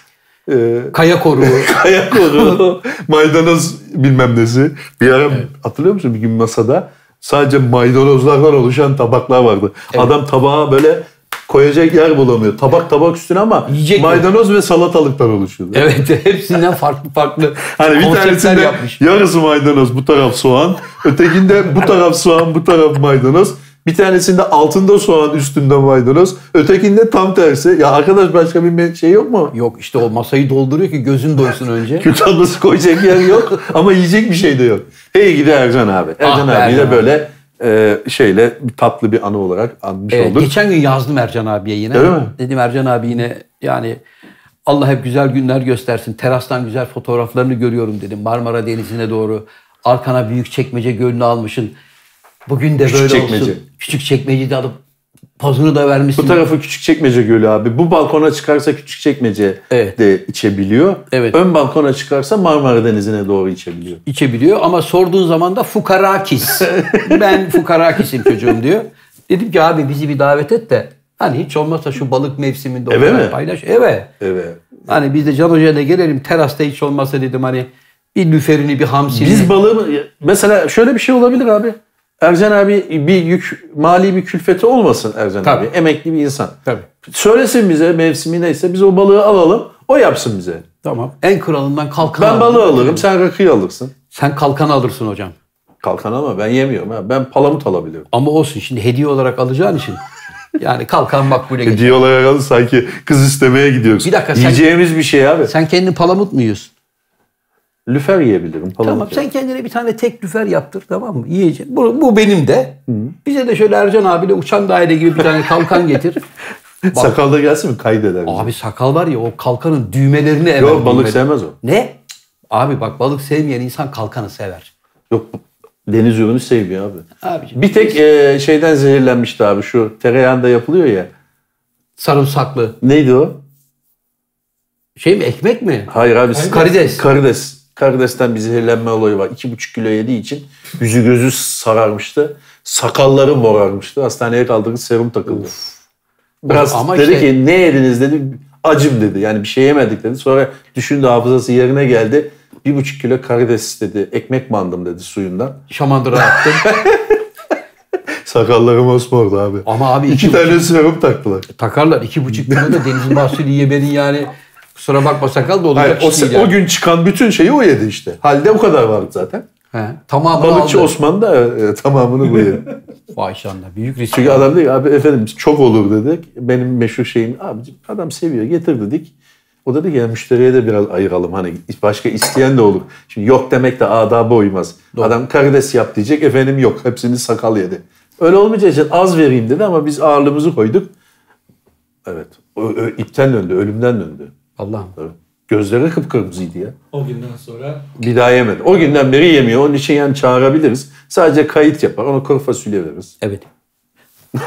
e, Kaya koruğu. Ayak koru, maydanoz bilmem nesi. Bir ara hatırlıyor musun bir gün masada sadece maydanozlardan oluşan tabaklar vardı. Adam tabağa böyle koyacak yer bulamıyor. Tabak tabak üstüne ama Yiyecek maydanoz ve salatalıktan oluşuyordu. evet hepsinden farklı farklı Hani bir tanesinde yapmış. yarısı maydanoz bu taraf soğan. Ötekinde bu taraf soğan bu taraf maydanoz. Bir tanesinde altında soğan üstünde maydanoz. Ötekinde tam tersi. Ya arkadaş başka bir şey yok mu? Yok işte o masayı dolduruyor ki gözün doysun önce. Kül tablası koyacak yer yok ama yiyecek bir şey de yok. Hey gidi Ercan abi. Ercan Ah abiyi de böyle e, şeyle tatlı bir anı olarak anmış Evet, olduk. geçen gün yazdım Ercan abiye yine. Öyle mi? Dedim Ercan abi yine yani Allah hep güzel günler göstersin. Terastan güzel fotoğraflarını görüyorum dedim. Marmara Denizi'ne doğru. Arkana büyük çekmece gölünü almışsın. Bugün de Küçük böyle çekmece. olsun. Küçük çekmeceyi de alıp Pozunu da vermişsin. Bu tarafı Küçükçekmece Gölü abi. Bu balkona çıkarsa Küçükçekmece Evet. de içebiliyor. Evet. Ön balkona çıkarsa Marmara Denizi'ne doğru içebiliyor. içebiliyor ama sorduğun zaman da fukarakis. ben fukarakis'im çocuğum diyor. Dedim ki abi bizi bir davet et de hani hiç olmazsa şu balık mevsiminde Eve mi? paylaş. Evet. Evet. Hani biz de Can Hoca'yla gelelim terasta hiç olmazsa dedim hani bir lüferini bir hamsini. Biz balığı mesela şöyle bir şey olabilir abi. Ercan abi bir yük, mali bir külfeti olmasın Ercan Tabii. abi. Emekli bir insan. Tabii. Söylesin bize mevsimi neyse biz o balığı alalım. O yapsın bize. Tamam. En kralından kalkan Ben al. balığı alırım sen rakıyı alırsın. Sen kalkan alırsın hocam. Kalkan ama ben yemiyorum. Ha. Ben palamut alabilirim. Ama olsun şimdi hediye olarak alacağın için. Yani kalkan makbule geçer. Hediye olarak alın sanki kız istemeye gidiyoruz. Bir dakika, sen- Yiyeceğimiz bir şey abi. Sen kendin palamut mu yiyorsun? Lüfer yiyebilirim. Palamut Tamam sen kendine bir tane tek lüfer yaptır tamam mı? Yiyeceksin. Bu, bu benim de. Bize de şöyle Ercan abiyle uçan daire gibi bir tane kalkan getir. Sakal da gelsin mi kaydeder. bizi. Abi sakal var ya o kalkanın düğmelerini ever. Yok balık düğmeleri- sevmez o. Ne? Abi bak balık sevmeyen insan kalkanı sever. Yok deniz ürünü sevmiyor abi. Abiciğim, Bir tek e, şeyden zehirlenmişti abi şu tereyağında yapılıyor ya. sarımsaklı. Neydi o? Şey mi ekmek mi? Hayır abi. Karides. Karides. Karidesten bir zehirlenme olayı var. İki buçuk kilo yediği için yüzü gözü sararmıştı. Sakalları morarmıştı. Hastaneye kaldırdı serum takıldı. Biraz Ama dedi işte- ki ne yediniz dedi. Acım dedi. Yani bir şey yemedik dedi. Sonra düşündü hafızası yerine geldi. Bir buçuk kilo karides dedi. Ekmek bandım dedi suyundan. Şamandıra attım. Sakallarım osmordu abi. Ama abi İki iki tane serum taktılar. takarlar. iki buçuk kilo da deniz mahsulü yemenin yani kusura bakma sakal da olacak Hayır, o, iş değil o yani. gün çıkan bütün şeyi o yedi işte. Halde o kadar vardı zaten. He, tamamını Balıkçı aldı. Osman da e, tamamını bu yedi. Vay şanla büyük risk. Çünkü adam dedi ki, abi efendim çok olur dedik. Benim meşhur şeyim abicim adam seviyor getir dedik. O dedi ki ya müşteriye de biraz ayıralım hani başka isteyen de olur. Şimdi yok demek de adaba uymaz. Adam karides yap diyecek efendim yok hepsini sakal yedi. Öyle olmayacağı için az vereyim dedi ama biz ağırlığımızı koyduk. Evet o, o ipten döndü ölümden döndü. Allah'ım. Tabii. Gözleri kıpkırmızıydı ya. O günden sonra Bir daha yemedi. O günden beri yemiyor. Onun için yani çağırabiliriz. Sadece kayıt yapar. Ona kuru fasulye veririz. Evet.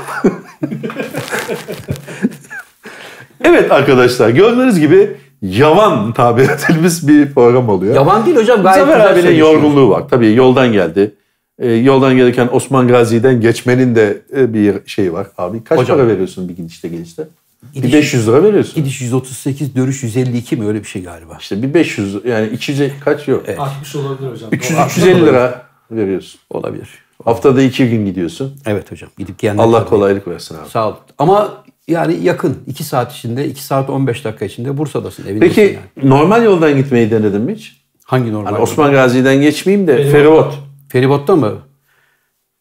Evet arkadaşlar gördüğünüz gibi yavan tabir edilmiş bir program oluyor. Yavan değil hocam gayet Zafer güzel abinin yorgunluğu var. Tabii yoldan geldi. Ee, yoldan gelirken Osman Gazi'den geçmenin de e, bir şey var. Abi kaç Hocam. para veriyorsun bir gidişte gelişte? Bir Gidiş- 500 lira veriyorsun. Gidiş 138, dönüş 152 mi öyle bir şey galiba. İşte bir 500 yani 200 kaç yok? 60 olabilir hocam. 300 Doğru. 350 lira veriyorsun. Olabilir. Haftada iki gün gidiyorsun. Evet hocam. Gidip gelmek Allah zorunda. kolaylık versin abi. Sağ ol. Ama yani yakın. 2 saat içinde, 2 saat 15 dakika içinde Bursa'dasın. Evindesin Peki yani. normal yoldan gitmeyi denedin mi hiç? Hangi normal? Hani? Osman Gazi'den geçmeyeyim de Feribot. feribot. Feribotta mı?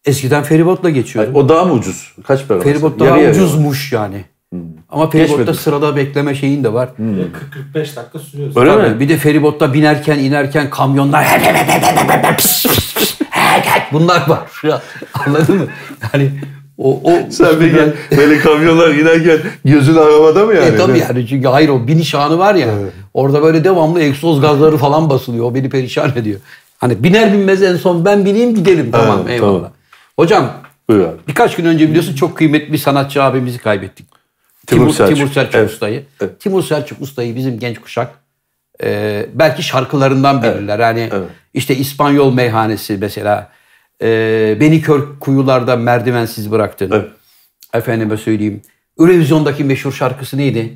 Eskiden feribotla geçiyordum. O daha mı ucuz? Kaç para? Feribot daha Yarı ucuzmuş yani. Ama feribotta sırada bekleme şeyin de var. 40-45 dakika sürüyor. Öyle Tabii. mi? Bir de feribotta binerken inerken kamyonlar bunlar var. Ya, Anladın mı? Yani o, o Sen bir gel böyle kamyonlar giderken gözün arabada mı yani? E tabii yani çünkü hayır o biniş anı var ya. Orada böyle devamlı egzoz gazları falan basılıyor. O beni perişan ediyor. Hani biner binmez en son ben bineyim gidelim. Tamam Evet, eyvallah. tamam. Hocam Buyur abi. birkaç gün önce biliyorsun çok kıymetli bir sanatçı abimizi kaybettik. Timur Timur, Selçuk. Timur Selçuk Evet. Usta'yı. Evet. Timur Selçuk Usta'yı bizim genç kuşak e, belki şarkılarından bilirler. Hani Evet. işte İspanyol meyhanesi mesela. E, Beni kör kuyularda merdivensiz bıraktın. Evet. Efendime söyleyeyim. Eurovizyondaki meşhur şarkısı neydi?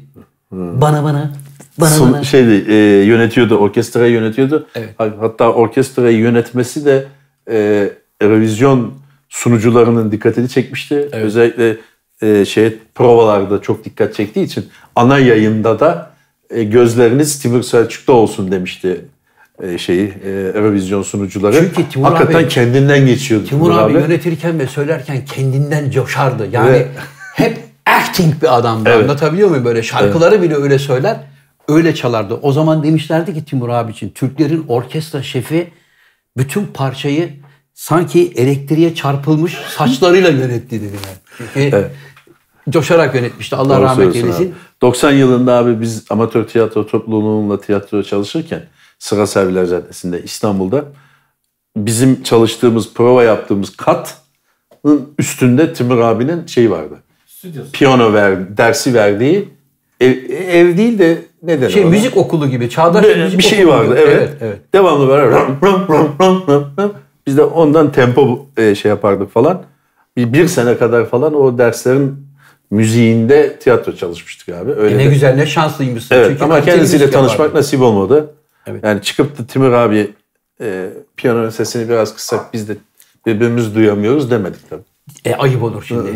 Bana bana. Bana Sun- bana. şeydi, e, yönetiyordu, orkestrayı yönetiyordu. Evet. Hatta orkestrayı yönetmesi de e, Eurovision sunucularının dikkatini çekmişti. Özellikle e, şey provalarda çok dikkat çektiği için ana yayında da e, gözleriniz Timur Selçuk'ta olsun demişti e, şeyi e, Eurovision sunucuları. Çünkü Timur Hakikaten abi- kendinden geçiyordu. Timur abi, yönetirken ve söylerken kendinden coşardı. Yani Evet. hep acting bir adamdı. Evet. Anlatabiliyor muyum? Böyle şarkıları bile öyle söyler. Öyle çalardı. O zaman demişlerdi ki Timur abi için Türklerin orkestra şefi bütün parçayı sanki elektriğe çarpılmış saçlarıyla yönetti dediler. Çünkü coşarak yönetmişti. Allah Doğru rahmet eylesin. abi. 90 yılında abi biz amatör tiyatro topluluğunla tiyatro çalışırken Sıra Serviler Caddesi'nde İstanbul'da bizim çalıştığımız, prova yaptığımız katın üstünde Timur abinin şeyi vardı. Stüdyosu. piyano ver, dersi verdiği ev, ev değil de ne denir Şey ona? müzik okulu gibi. Çağdaş bir, müzik bir şey okulu vardı gibi. evet. evet, evet. Devamlı böyle ram, ram, ram, ram, ram, ram. Biz de ondan tempo e, şey yapardık falan. Bir, bir sene kadar falan o derslerin müziğinde tiyatro çalışmıştık abi. Öyle E ne de- güzel ne şanslıymışsın. Evet Çünkü ama kendisiyle tanışmak yapardı. nasip olmadı. Evet. Yani çıkıp da Timur abi e, piyanonun sesini biraz kıssak biz de birbirimizi duyamıyoruz demedik tabii. E ayıp olur şimdi.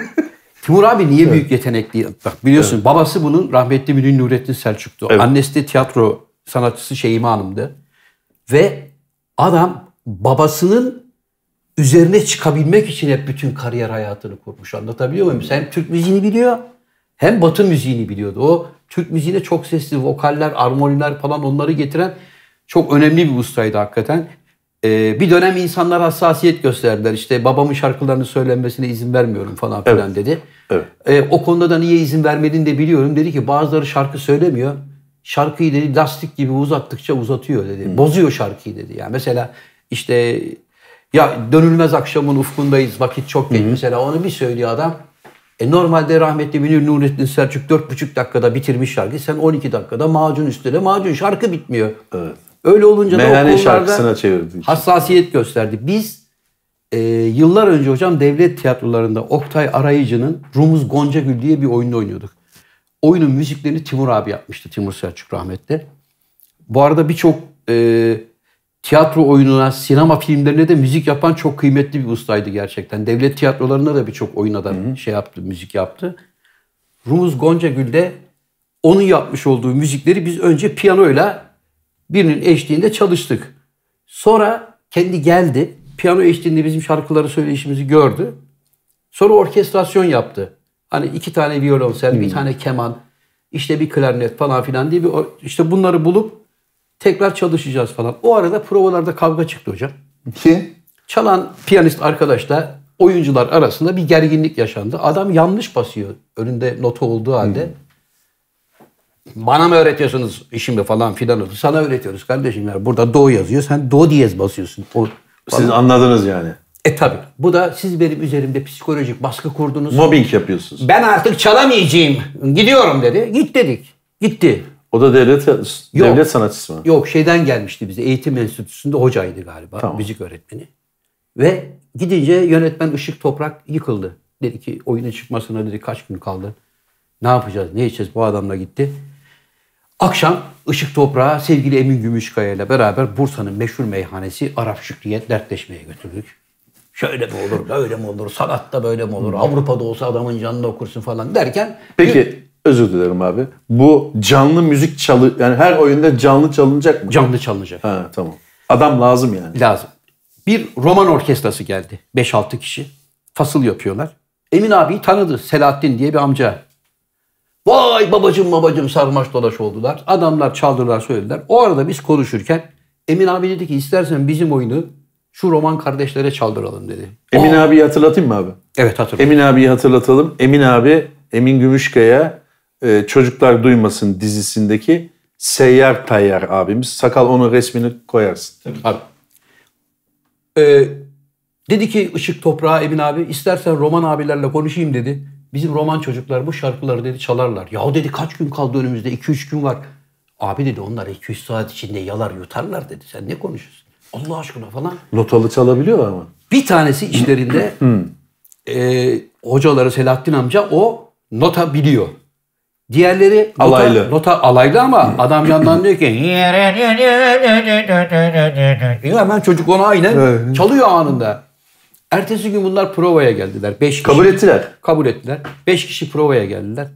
Timur abi niye büyük yetenekli? Bak biliyorsun babası bunun rahmetli Münir Nurettin Selçuk'tu. Evet. Annesi de tiyatro sanatçısı Şeyime Hanım'dı. Ve adam babasının üzerine çıkabilmek için hep bütün kariyer hayatını kurmuş. Anlatabiliyor muyum? Hem Türk müziğini biliyor hem Batı müziğini biliyordu. O Türk müziğine çok sesli vokaller, armoniler falan onları getiren çok önemli bir ustaydı hakikaten. Ee, bir dönem insanlar hassasiyet gösterdiler. İşte babamın şarkılarını söylenmesine izin vermiyorum falan filan dedi. Evet. Ee, o konuda da niye izin vermediğini de biliyorum. Dedi ki bazıları şarkı söylemiyor. Şarkıyı dedi lastik gibi uzattıkça uzatıyor dedi. Bozuyor şarkıyı dedi. Yani mesela işte ya dönülmez akşamın ufkundayız vakit çok geç. Mesela onu bir söylüyor adam. E normalde rahmetli Münir Nurettin Selçuk 4,5 dakikada bitirmiş şarkıyı. Sen 12 dakikada macun üstüne macun şarkı bitmiyor. Evet. Öyle olunca da Meyhane konularda şarkısına çevirdik. hassasiyet gösterdi. Biz e, yıllar önce hocam devlet tiyatrolarında Oktay Arayıcı'nın Rumuz Goncagül diye bir oyunu oynuyorduk. Oyunun müziklerini Timur abi yapmıştı. Timur Selçuk rahmetli. Bu arada birçok e, tiyatro oyununa, sinema filmlerine de müzik yapan çok kıymetli bir ustaydı gerçekten. Devlet tiyatrolarında da birçok oyuna da şey yaptı, müzik yaptı. Rumuz Goncagül'de onun yapmış olduğu müzikleri biz önce piyanoyla birinin eşliğinde çalıştık. Sonra kendi geldi. Piyano eşliğinde bizim şarkıları söyleyişimizi gördü. Sonra orkestrasyon yaptı. Hani iki tane violonsel, bir tane keman, işte bir klarnet falan filan diye bir işte bunları bulup tekrar çalışacağız falan. O arada provalarda kavga çıktı hocam. Ki Çalan piyanist arkadaşla oyuncular arasında bir gerginlik yaşandı. Adam yanlış basıyor önünde nota olduğu halde. Bana mı öğretiyorsunuz işimi falan filan oldu. Sana öğretiyoruz kardeşim. Yani burada do yazıyor. Sen do diyez basıyorsun. O, siz anladınız yani. e tabi. Bu da siz benim üzerimde psikolojik baskı kurdunuz. Mobbing yapıyorsunuz. Ben artık çalamayacağım. Gidiyorum dedi. Git dedik. Gitti. O da devlet devlet sanatçısı mı? Yok şeyden gelmişti bize. Eğitim enstitüsünde hocaydı galiba. Tamam. Müzik öğretmeni. Ve gidince yönetmen Işık Toprak yıkıldı. Dedi ki oyunun çıkmasına dedi kaç gün kaldı. Ne yapacağız? Ne edeceğiz? Bu adamla gitti. Akşam Işık Toprak'a sevgili Emin Gümüşkaya ile beraber Bursa'nın meşhur meyhanesi Arap Şükrü'ye dertleşmeye götürdük. Şöyle mi olur, böyle mi olur, sanatta böyle mi olur, Avrupa'da olsa adamın canını okursun falan derken Peki özür dilerim abi. Bu canlı müzik çalı yani her oyunda canlı çalınacak mı? canlı çalınacak. Ha tamam. Adam lazım yani. lazım. Bir roman orkestrası geldi. 5-6 kişi. Fasıl yapıyorlar. Emin abiyi tanıdı. Selahattin diye bir amca. Vay babacım babacım sarmaş dolaş oldular. Adamlar çaldılar söylediler. O arada biz konuşurken Emin abi dedi ki istersen bizim oyunu şu roman kardeşlere çaldıralım dedi. Emin abiyi hatırlatayım mı abi? Evet hatırlıyorum. Emin abiyi hatırlatalım. Emin abi Emin Gümüşkaya e, Çocuklar Duymasın dizisindeki Seyyar Tayyar abimiz. Sakal onun resmini koyarsın. Abi. Ee, dedi ki Işık Toprağı Emin abi istersen roman abilerle konuşayım dedi. Bizim roman çocuklar bu şarkıları dedi çalarlar. Ya dedi kaç gün kaldı önümüzde 2-3 gün var. Abi dedi onlar 2-3 saat içinde yalar yutarlar dedi. Sen ne konuşuyorsun? Allah aşkına falan. Notalı çalabiliyorlar ama. Bir tanesi işlerinde e, hocaları Selahattin amca o nota biliyor. Diğerleri nota, Alaylı. nota alaylı ama adam yandan diyor ki hemen çocuk onu aynen çalıyor anında. Ertesi gün bunlar provaya geldiler. Beş kişi. Kabul ettiler. Kabul ettiler. Beş kişi provaya geldiler.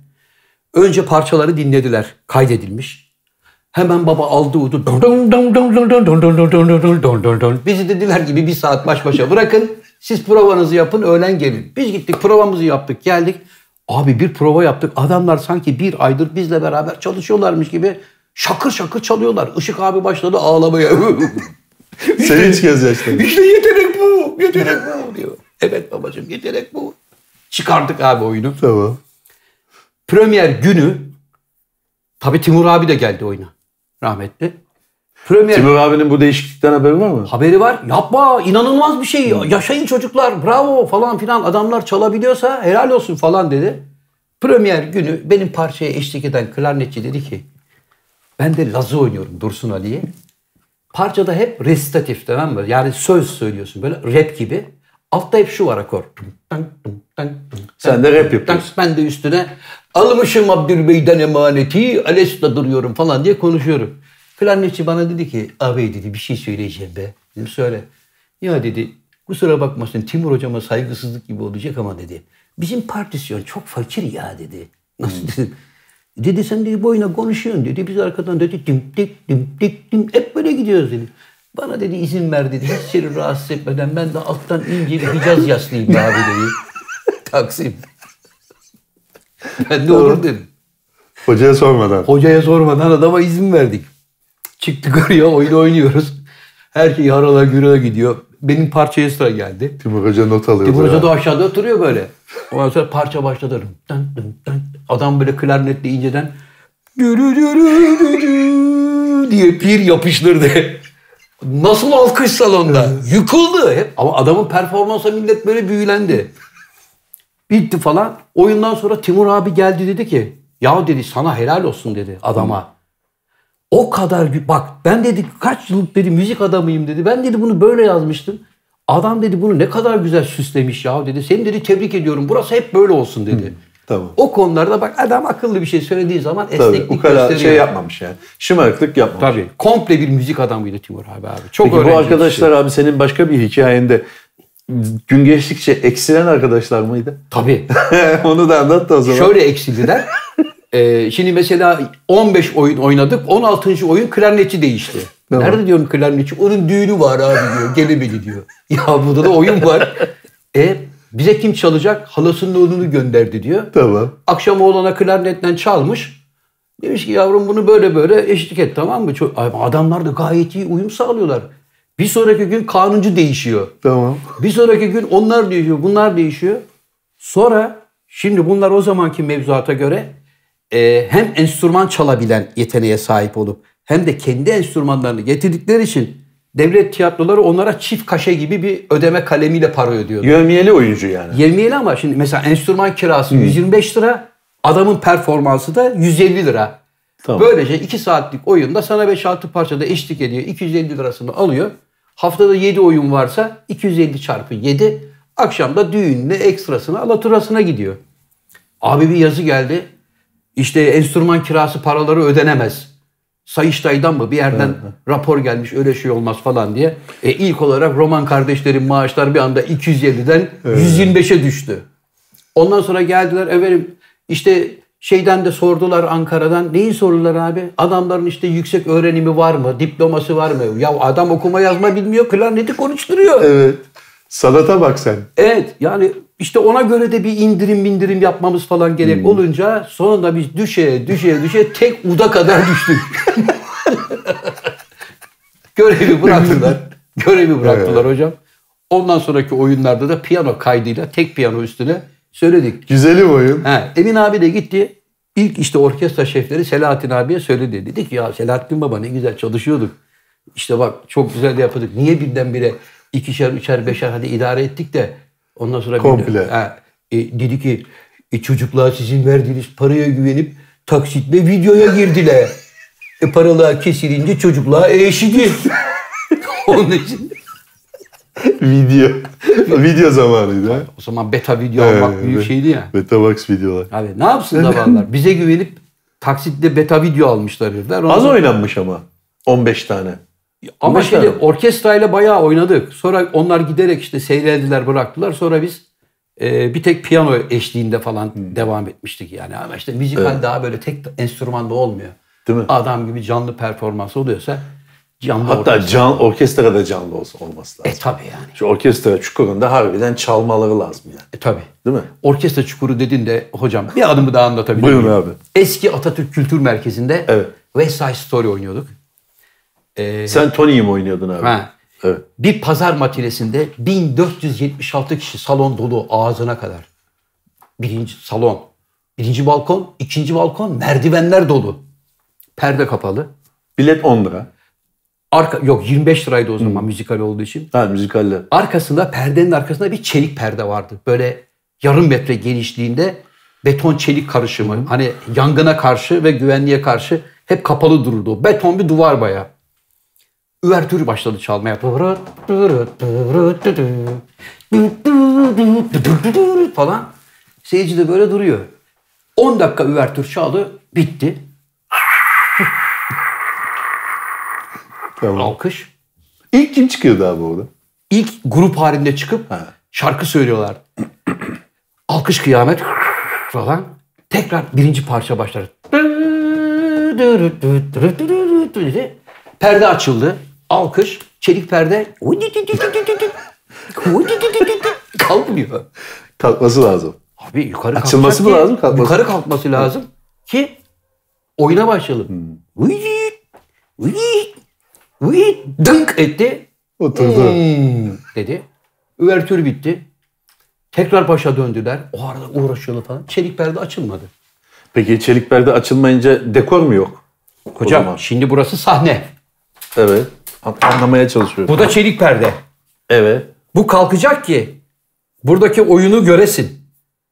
Önce parçaları dinlediler. Kaydedilmiş. Hemen baba aldı udu. Bizi dediler gibi bir saat baş başa bırakın. Siz provanızı yapın öğlen gelin. Biz gittik provamızı yaptık geldik. Abi bir prova yaptık. Adamlar sanki bir aydır bizle beraber çalışıyorlarmış gibi şakır şakır çalıyorlar. Işık abi başladı ağlamaya. Sevinç gözyaşları. İşte yetenek bu, yetenek bu diyor. Evet babacığım yetenek bu. Çıkardık abi oyunu. Tamam. Premier günü tabii Timur abi de geldi oyuna. Rahmetli. Premier Timur abinin bu değişiklikten haberi var mı? haberi var. Yapma inanılmaz bir şey. Yaşayın çocuklar bravo falan filan. Adamlar çalabiliyorsa helal olsun falan dedi. Premier günü benim parçaya eşlik eden klarnetçi dedi ki ben de Lazı oynuyorum Dursun Ali'ye. Parçada hep resitatif tamam mı? Yani söz söylüyorsun böyle rap gibi. Altta hep şu var akor. Sen de rap yapıyorsun. Ben de üstüne almışım Abdülbey'den emaneti, Ales'te duruyorum falan diye konuşuyorum. Klarnetçi bana dedi ki, abi dedi bir şey söyleyeceğim be. Dedim söyle. Ya dedi kusura bakmasın Timur hocama saygısızlık gibi olacak ama dedi. Bizim partisyon çok fakir ya dedi. Nasıl dedim. Dedi sen dedi boyuna konuşuyorsun dedi. Biz arkadan dedi dim dik dim dik dim hep böyle gidiyoruz dedi. Bana dedi izin ver dedi. Hiç seni rahatsız etmeden ben de alttan ince bir Hicaz yaslıyım be abi dedi. Taksim. Ben de olur dedim. Hocaya sormadan. Hocaya sormadan adama izin verdik. Çıktık oraya oyun oynuyoruz. Her şey harala gürele gidiyor. Benim parçaya sıra geldi. Timur Hoca not alıyor. Timur Hoca da aşağıda oturuyor böyle. Ondan sonra parça başladı. Dın dın dın. Adam böyle klarnetle inceden dürü dürü dürü diye bir yapıştırdı. Nasıl alkış salonda? Yıkıldı hep. Ama adamın performansa millet böyle büyülendi. Bitti falan. Oyundan sonra Timur abi geldi dedi ki ya dedi sana helal olsun dedi adama. O kadar bak ben dedi kaç yıllık dedi müzik adamıyım dedi. Ben dedi bunu böyle yazmıştım. Adam dedi bunu ne kadar güzel süslemiş ya dedi. Seni dedi tebrik ediyorum. Burası hep böyle olsun dedi. Tamam. O konularda bak adam akıllı bir şey söylediği zaman Tabii. esneklik Bu kadar gösteriyor. şey yapmamış yani. Şımarıklık yapmamış. Tabii. Komple bir müzik adamıydı Timur abi abi. Çok Peki bu arkadaşlar abi senin başka bir hikayende gün geçtikçe eksilen arkadaşlar mıydı? Tabii. Onu da anlat da o zaman. Şöyle eksildiler. Ee, şimdi mesela 15 oyun oynadık. 16. oyun klarnetçi değişti. Tamam. Nerede diyorum klarnetçi? Onun düğünü var abi diyor. Gelemedi diyor. Ya burada da oyun var. E bize kim çalacak? Halasının oğlunu gönderdi diyor. Tamam. Akşam oğlana klarnetten çalmış. Demiş ki yavrum bunu böyle böyle eşlik et tamam mı? Çok, adamlar da gayet iyi uyum sağlıyorlar. Bir sonraki gün kanuncu değişiyor. Tamam. Bir sonraki gün onlar değişiyor, bunlar değişiyor. Sonra şimdi bunlar o zamanki mevzuata göre e, hem enstrüman çalabilen yeteneğe sahip olup hem de kendi enstrümanlarını getirdikleri için devlet tiyatroları onlara çift kaşe gibi bir ödeme kalemiyle para ödüyordu. Yövmiyeli oyuncu yani. Yevmiyeli ama şimdi mesela enstrüman kirası 125 lira, adamın performansı da 150 lira. Tamam. Böylece 2 saatlik oyunda sana 5-6 parçada eşlik ediyor. 250 lirasını alıyor. Haftada 7 oyun varsa 250 çarpı 7. Akşamda düğününe ekstrasına alaturasına gidiyor. Abi bir yazı geldi. İşte enstrüman kirası paraları ödenemez. Sayıştay'dan mı bir yerden rapor gelmiş öyle şey olmaz falan diye. E ilk olarak Roman kardeşlerin maaşları bir anda 250'den 125'e düştü. Ondan sonra geldiler efendim işte şeyden de sordular Ankara'dan. Neyi sordular abi? Adamların işte yüksek öğrenimi var mı? Diploması var mı? Ya adam okuma yazma bilmiyor. Klarneti konuşturuyor. Evet. Sanata bak sen. Evet yani işte ona göre de bir indirim indirim yapmamız falan gerek olunca sonunda biz düşe düşe düşe tek uda kadar düştük. Görevi bıraktılar. Görevi bıraktılar hocam. Ondan sonraki oyunlarda da piyano kaydıyla tek piyano üstüne söyledik. Güzelim oyun. He, Emin abi de gitti. İlk işte orkestra şefleri Selahattin abiye söyledi. Dedi ki ya Selahattin baba ne güzel çalışıyorduk. İşte bak çok güzel de yapıyorduk. Niye birdenbire ikişer, üçer, beşer hadi idare ettik de ondan sonra... bir- Komple. He, e, dedi ki e, çocuklar sizin verdiğiniz paraya güvenip taksitle videoya girdiler. E, paralar kesilince çocuklar eşidi. Onun için Video. video zamanıydı ha. o zaman beta video Evet, almak büyük evet. şeydi ya. Betamax videolar. Abi ne yapsın zavallılar? Bize güvenip taksitle beta video almışlar herifler. Az oynanmış ama. 15 tane. Ama 15 şimdi orkestrayla bayağı oynadık. Sonra onlar giderek işte seyreldiler bıraktılar. Sonra biz e, bir tek piyano eşliğinde falan Hmm. devam etmiştik yani. Ama işte müzikal daha böyle tek enstrümanda olmuyor. Değil mi? Adam gibi canlı performans oluyorsa canlı Hatta orkestra. can, orkestra da canlı olsa olması lazım. E tabi yani. Şu orkestra çukurunda harbiden çalmaları lazım yani. E tabi. Değil mi? Orkestra çukuru dedin de hocam bir adımı daha anlatabilir Buyurun miyim? abi. Eski Atatürk Kültür Merkezi'nde Evet. West Side Story oynuyorduk. Ee, Sen Tony'yi mi oynuyordun abi? Ha. Evet. Bir pazar matinesinde 1476 kişi salon dolu ağzına kadar. Birinci salon. Birinci balkon, ikinci balkon, merdivenler dolu. Perde kapalı. Bilet 10 lira. Arka, yok 25 liraydı o zaman müzikal olduğu için. Ha müzikaller. Arkasında perdenin arkasında bir çelik perde vardı. Böyle yarım metre genişliğinde beton çelik karışımı. Hani yangına karşı ve güvenliğe karşı hep kapalı dururdu. Beton bir duvar bayağı. Üvertür başladı çalmaya. falan. Seyirci de böyle duruyor. 10 dakika üvertür çaldı. Bitti. Tamam. Alkış. İlk kim çıkıyordu abi orada? İlk grup halinde çıkıp Ha. şarkı söylüyorlar. Alkış kıyamet falan. Tekrar birinci parça başlar. Perde açıldı. Alkış. Çelik perde. Kalkmıyor. Kalkması lazım. Abi yukarı Açılması mı ki- lazım, kalkması? Yukarı kalkması lazım ki oyuna başlayalım. Hmm. Dınk etti. Oturdu. Hmm, dedi. Üvertür bitti. Tekrar başa döndüler. O arada uğraşıyorlar falan. Çelik perde açılmadı. Peki çelik perde açılmayınca dekor mu yok? Hocam şimdi burası sahne. Evet. An- Anlamaya çalışıyorum. Bu da çelik perde. Evet. Bu kalkacak ki buradaki oyunu göresin.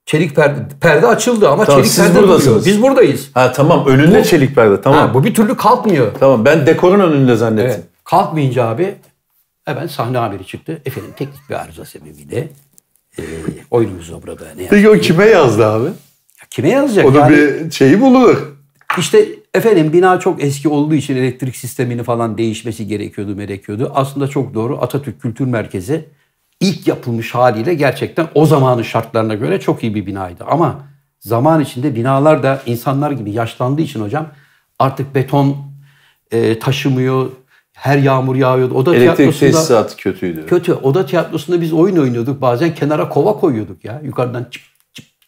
Çelik perde, perde açıldı ama Tamam, çelik siz perde buradasınız. duruyor. Biz buradayız. Ha tamam önünde Bu- çelik perde tamam. Ha, bu bir türlü kalkmıyor. Tamam ben dekorun önünde zannettim. Evet. Kalkmayınca abi hemen sahne haberi çıktı. Efendim teknik bir arıza sebebiyle e, oyunumuz burada ne Peki o kime yazdı abi? Kime yazacak? Onun yani, bir şeyi bulunur. İşte efendim bina çok eski olduğu için elektrik sistemini falan değişmesi gerekiyordu, gerekiyordu. Aslında çok doğru. Atatürk Kültür Merkezi ilk yapılmış haliyle gerçekten o zamanın şartlarına göre çok iyi bir binaydı. Ama zaman içinde binalar da insanlar gibi yaşlandığı için hocam artık beton e, taşımıyor. Her yağmur yağıyordu. Oda Elektrik tiyatrosunda tesisatı kötüydü. kötü. Oda tiyatrosunda biz oyun oynuyorduk. Bazen kenara kova koyuyorduk ya. Yukarıdan çıp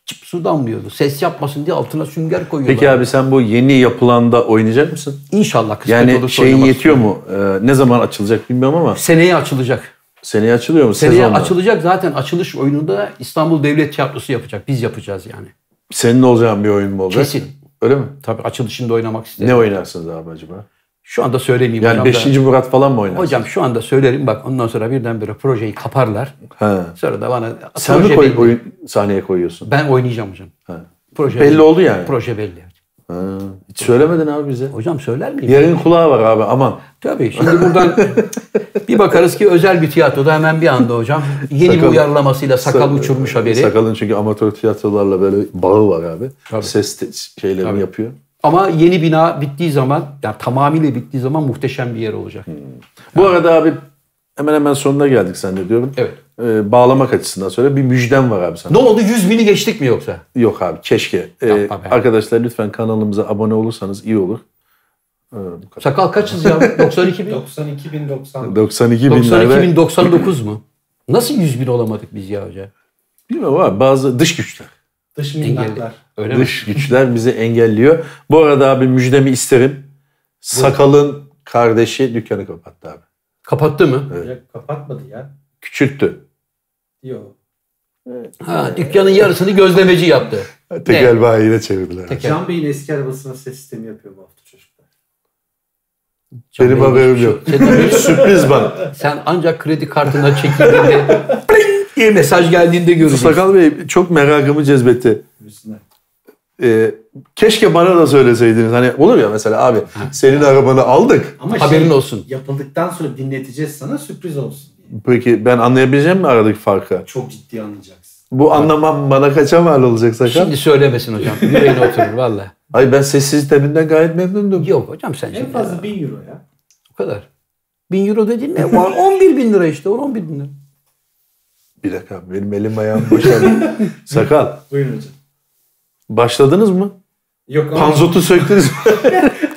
çıp su damlıyordu. Ses yapmasın diye altına sünger koyuyorlar. Peki abi sen bu yeni yapılanda oynayacak mısın? İnşallah kısmet Yani olursa şeyin yetiyor istiyorum. mu? Ee, ne zaman açılacak bilmiyorum ama Seneye açılacak. seneye açılıyor mu? Seneye Sezonda. açılacak zaten açılış oyununda İstanbul Devlet Tiyatrosu yapacak. Biz yapacağız yani. Senin olacağın bir oyun mu olacak? Kesin. Öyle mi? Tabii açılışında oynamak isterim. Ne oynarsınız abi acaba? Şu anda söylemeyeyim. Yani hocam da- 5. Murat falan mı oynarsın? Hocam şu anda söylerim bak ondan sonra birdenbire projeyi kaparlar. Ha. Sonra da bana Sen mi koy, belli. oyun sahneye koyuyorsun? Ben oynayacağım hocam. Ha. Proje Belli oldu yani. Proje belli. Ha. Hiç söylemedin abi bize. Hocam söyler miyim? Yarın kulağı var abi aman. Tabii. Şimdi buradan bir bakarız ki özel bir tiyatroda hemen bir anda hocam yeni bir Sakal- uyarlamasıyla sakal Sa- uçurmuş haberi. Sakalın çünkü amatör tiyatrolarla böyle bağı var abi. Tabii. Ses şeylerini Tabii. yapıyor. Ama yeni bina bittiği zaman, yani tamamıyla bittiği zaman muhteşem bir yer olacak. Bu arada abi hemen hemen sonuna geldik zannediyorum. Evet. Ee, bağlamak açısından sonra bir müjdem var abi sana. Ne oldu? 100 bini geçtik mi yoksa? Yok abi keşke. Ee, arkadaşlar lütfen kanalımıza abone olursanız iyi olur. Ee. Sakal kaçız ya? 92 bin? 92 bin 90. 92 92 binlerde. bin 99 mu? Nasıl 100 bin olamadık biz ya hoca? Bilmiyorum abi bazı dış güçler. Dış minnaklar. Öyle mi? Dış güçler bizi engelliyor. Bu arada abi müjdemi isterim. Sakalın kardeşi dükkanı kapattı abi. Kapattı mı? Ya kapatmadı ya. Küçülttü. Yok. Ha, dükkanın yarısını gözlemeci yaptı. Tekel bayine çevirdiler. Tekel. Can Bey'in eski arabasına ses sistemi yapıyor bu hafta çocuklar. Can Benim Bey'in haberim yok. şey- haberin- Sürpriz bana. Sen ancak kredi kartına çekildiğinde diye mesaj geldiğinde göreceksin. Sakal Bey çok merakımı cezbetti. Üstüne. Ee, keşke bana da söyleseydiniz. Hani olur ya mesela abi senin arabanı aldık. Ama Haberin şey, olsun. Yapıldıktan sonra dinleteceğiz sana sürpriz olsun diye. Peki ben anlayabileceğim mi aradaki farkı? Çok ciddi anlayacaksın. Bu anlamam bana kaça mal olacak Sakal? Şimdi söylemesin hocam. Yüreğine oturur valla. Ay ben sessiz teminden gayet memnundum. Yok hocam sen En şimdi. fazla ya, 1000 euro ya. O kadar. Bin euro dedin ne? Var 11 bin lira işte. 11 bin lira. Bir dakika benim elim ayağım boşaldı. Sakal Buyurun hocam. Başladınız mı? Yok ama Panzotu söktünüz mü?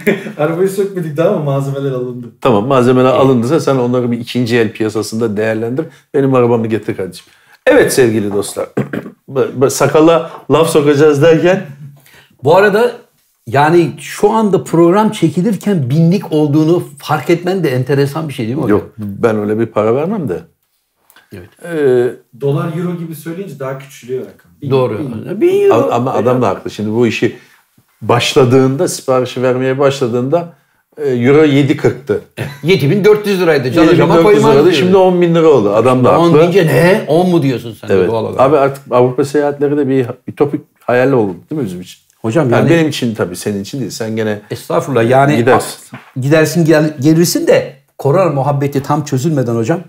arabayı sökmedik daha ama malzemeler alındı. tamam malzemeler alındıysa sen onları bir ikinci el piyasasında değerlendir. Benim arabamı getir kardeşim. Evet sevgili dostlar. Sakala laf sokacağız derken Bu arada yani şu anda program çekilirken binlik olduğunu fark etmen de enteresan bir şey değil mi yok ben öyle bir para vermem de. Evet. Ee, Dolar euro gibi söyleyince daha küçülüyor rakam. Bin- Doğru. bin. Bin euro. ama adam da haklı. Şimdi bu işi başladığında siparişi vermeye başladığında e, euro 7.40'tı. 7400 liraydı. Can hocama 7400 koymaz liraydı. diyor. Şimdi 10 bin lira oldu. Adam da 10 haklı. deyince ne? 10 mu diyorsun sen Evet. doğal olarak? Abi artık Avrupa seyahatleri de bir ütopik hayal oldu değil mi bizim için? Hocam Yani, yani, benim için tabii senin için değil. Sen gene estağfurullah yani Gidersin. gidersin gel, gelirsin de korona muhabbeti tam çözülmeden hocam.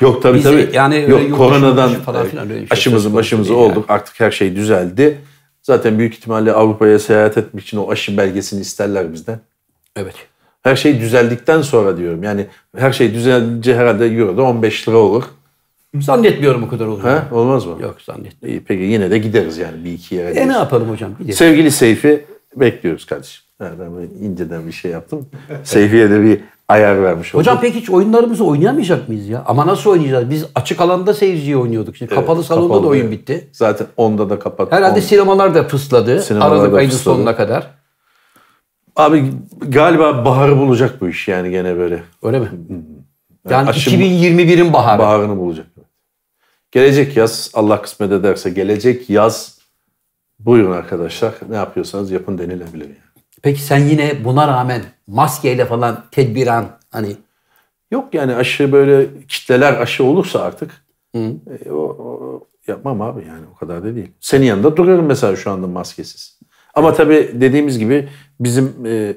Yok tabii Bizi tabii. yani öyle Yok koronadan dışı falan e, filan öyle şey aşımızı söz konusu başımızı olduk. Artık her şey düzeldi. Zaten büyük ihtimalle Avrupa'ya seyahat etmek için o aşı belgesini isterler bizden. Evet. Her şey düzeldikten sonra diyorum. Yani her şey düzelince herhalde Euro'da 15 lira olur. Zannetmiyorum o kadar olur. Ha? Olmaz mı? Yok zannetmiyorum. İyi, peki yine de gideriz yani bir iki yere. E ne yapalım hocam? Gidelim. Sevgili Seyfi bekliyoruz kardeşim. Ben inceden bir şey yaptım. Seyfi'ye de bir ayar vermiş oldum. Hocam peki hiç oyunlarımızı oynayamayacak mıyız ya? Ama nasıl oynayacağız? Biz açık alanda seyirciye oynuyorduk. Şimdi kapalı salonda kapalı, da oyun evet. bitti. Zaten onda da kapat. Herhalde on. sinemalar da fısladı. Sinemalar Aralık ayının sonuna kadar. Abi galiba baharı bulacak bu iş yani gene böyle. Öyle mi? Yani aşı- 2021'in baharı. Baharını bulacak. Gelecek yaz Allah kısmet ederse gelecek yaz buyurun arkadaşlar ne yapıyorsanız yapın denilebilir yani. Peki sen yine buna rağmen maskeyle falan tedbiren hani Yok yani aşı böyle kitleler aşı olursa artık e, o, o- yapmam abi yani o kadar da değil. Senin yanında duruyorum mesela şu anda maskesiz. Ama tabii dediğimiz gibi bizim e,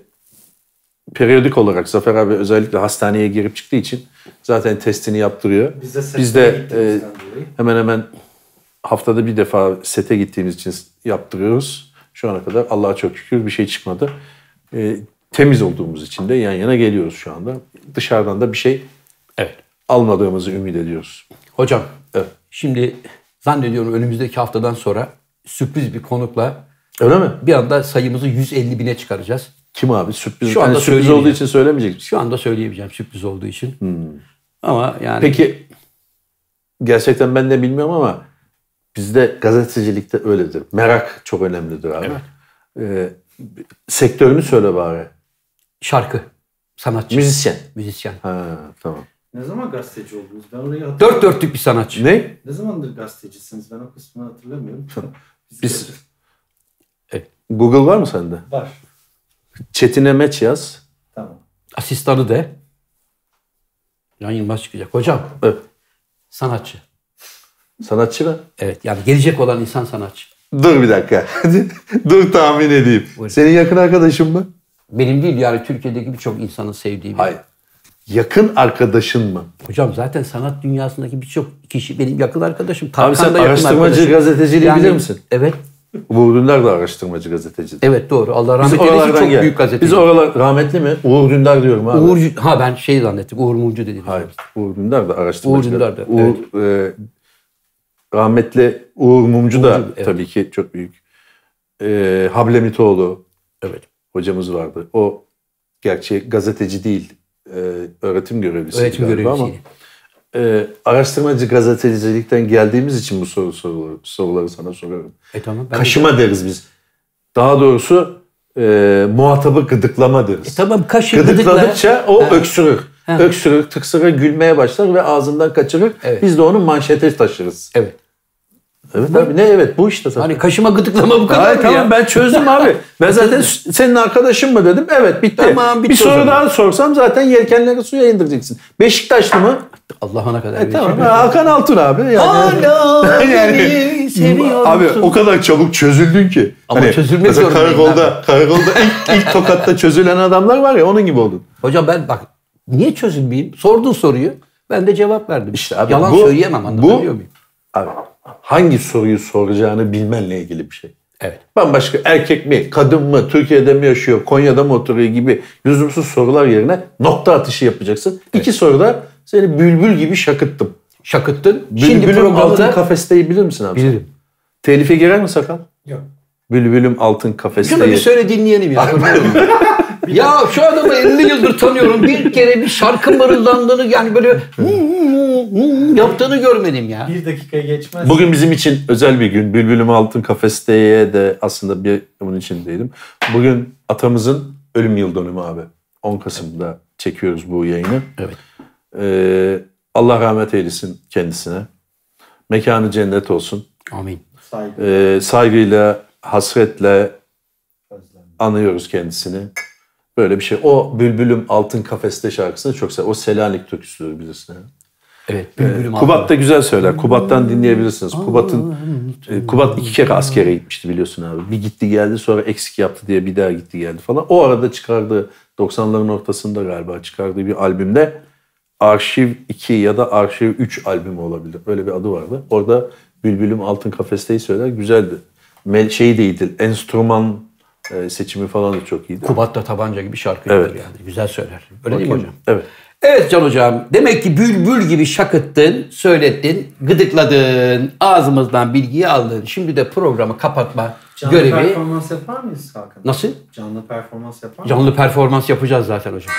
periyodik olarak Zafer abi özellikle hastaneye girip çıktığı için zaten testini yaptırıyor. Biz de Biz de e, hemen hemen haftada bir defa sete gittiğimiz için yaptırıyoruz. Şu ana kadar Allah'a çok şükür bir şey çıkmadı. E, temiz olduğumuz için de yan yana geliyoruz şu anda. Dışarıdan da bir şey evet. almadığımızı ümit ediyoruz. Hocam Evet. şimdi zannediyorum önümüzdeki haftadan sonra sürpriz bir konukla Öyle mi? bir anda sayımızı 150 bine çıkaracağız. Kim abi? Sürpriz. Şu anda sürpriz söyleyeyim olduğu için söylemeyecek misin? Şu anda söyleyemeyeceğim sürpriz olduğu için. Ama yani Peki gerçekten ben de bilmiyorum ama bizde gazetecilikte öyledir. Merak çok önemlidir abi. Ee, sektörünü söyle bari. şarkı, sanatçı, Müzisyen. müzisyen. Ha tamam. Ne zaman gazeteci oldunuz? Ben orayı hatırlamıyorum. Dört dörtlük bir sanatçı. Ne? Ne zamandır gazetecisiniz? Ben o kısmını hatırlamıyorum. Biz Google var mı sende? Var. Çetin Emeç yaz. Tamam. Asistanı da Can Yılmaz çıkacak. Hocam Evet. sanatçı. Sanatçı mı? Evet yani gelecek olan insan sanatçı. Dur bir dakika. Dur tahmin edeyim. Buyurun. Senin yakın arkadaşın mı? Benim değil yani Türkiye'deki birçok insanın sevdiği bir. Hayır. Yakın arkadaşın mı? Hocam zaten sanat dünyasındaki birçok kişi benim yakın arkadaşım. Abi sen da yakın araştırmacı gazeteciliği Yani- bilir misin? Evet. Uğur Dündar da araştırmacı gazeteci. Evet doğru. Allah rahmet eylesin çok gel. büyük gazeteci. Biz oralar rahmetli mi? Uğur Dündar diyorum abi. Uğur, ha ben şey zannettim. Uğur Mumcu dedim. Hayır. Uğur Dündar da araştırmacı. Uğur Dündar da, Uğur, e, rahmetli Uğur Mumcu da Mumcu, evet. tabii ki çok büyük. E, Hablemitoğlu Evet. hocamız vardı. O gerçi gazeteci değil. e, öğretim görevlisi. Öğretim galiba ama e, araştırmacı gazetecilikten geldiğimiz için bu soru, soruları, soruları sana soruyorum. E tamam. Ben de- Kaşıma deriz biz. Daha doğrusu e, muhatabı gıdıklama deriz. E tamam kaşı gıdıkla. Gıdıkladıkça o öksürür. Öksürür, tıksırır, gülmeye başlar ve ağzından kaçırır. Evet. Biz de onu manşete taşırız. Evet. Evet abi ne evet bu işte. zaten. Hani kaşıma gıdıklama bu kadar Hayır, tamam ya? ben çözdüm abi. Ben zaten senin arkadaşın mı dedim. Evet bitti. Tamam, bitti bir soru daha sorsam zaten yelkenleri suya indireceksin. Beşiktaşlı mı? Allah'ına kadar. E, tamam. Ha, Hakan Altun abi. Yani. Hala Yani- beni seviyor Abi o kadar çabuk çözüldün ki. Hani Ama çözülmek mesela zorundayım Karakolda, karakolda ilk, ilk tokatta çözülen adamlar var ya onun gibi oldun. Hocam ben bak niye çözülmeyeyim? Sorduğun soruyu ben de cevap verdim. İşte abi Yalan bu- söyleyemem anlatabiliyor bu- muyum? Abi hangi soruyu soracağını bilmenle ilgili bir şey. Evet. Bambaşka erkek mi, kadın mı, Türkiye'de mi yaşıyor, Konya'da mı oturuyor gibi lüzumsuz sorular yerine nokta atışı yapacaksın. İki soruda seni bülbül gibi şakıttım. Şakıttın. Şimdi Bülbülüm altın kafesteyi bilir misin abi? bilirim. Telife girer mi sakal? Yok. Bülbülüm altın Şunu bir söyle dinleyelim ya. ya şu adamı 50 yıldır tanıyorum. Bir kere bir şarkı mırıldandığını yani böyle yaptığını görmedim ya. Bir dakika geçmez. Bugün bizim için özel bir gün. Bülbülüm Altın Kafeste'ye de aslında bir bunun içindeydim. Bugün atamızın ölüm yıl dönümü abi. 10 Kasım'da çekiyoruz bu yayını. Evet. Ee, Allah rahmet eylesin kendisine. Mekanı cennet olsun. Amin. Saygı. Ee, saygıyla, hasretle anıyoruz kendisini. Böyle bir şey. O Bülbülüm Altın Kafeste şarkısını çok sever. O Selanik türküsüdür bilirsin. Yani. Evet. Bülbülüm Kubat da güzel söyler. Kubat'tan dinleyebilirsiniz. Kubat'ın e, Kubat iki kere askere gitmişti biliyorsun abi. Bir gitti geldi sonra eksik yaptı diye bir daha gitti geldi falan. O arada çıkardığı 90'ların ortasında galiba çıkardığı bir albümde Arşiv 2 ya da Arşiv 3 albümü olabilir. Öyle bir adı vardı. Orada Bülbülüm Altın Kafeste'yi söyler. Güzeldi. Şey değildi. Enstrüman e, seçimi falan da çok iyiydi. Kubat da tabanca gibi şarkı Evet. yani. Güzel söyler. Öyle değil mi hocam? Evet. Evet Can Hocam. Demek ki bülbül gibi şakıttın, söylettin, gıdıkladın, ağzımızdan bilgiyi aldın. Şimdi de programı kapatma Canlı görevi. performans yapar mıyız Hakan? Nasıl? Canlı performans yapar mıyız? Canlı performans yapacağız zaten hocam.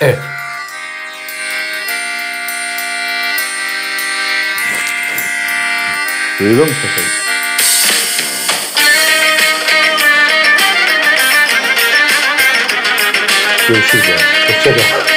Evet. Duyuyor musun efendim? Görüşürüz ya. Hoşçakal.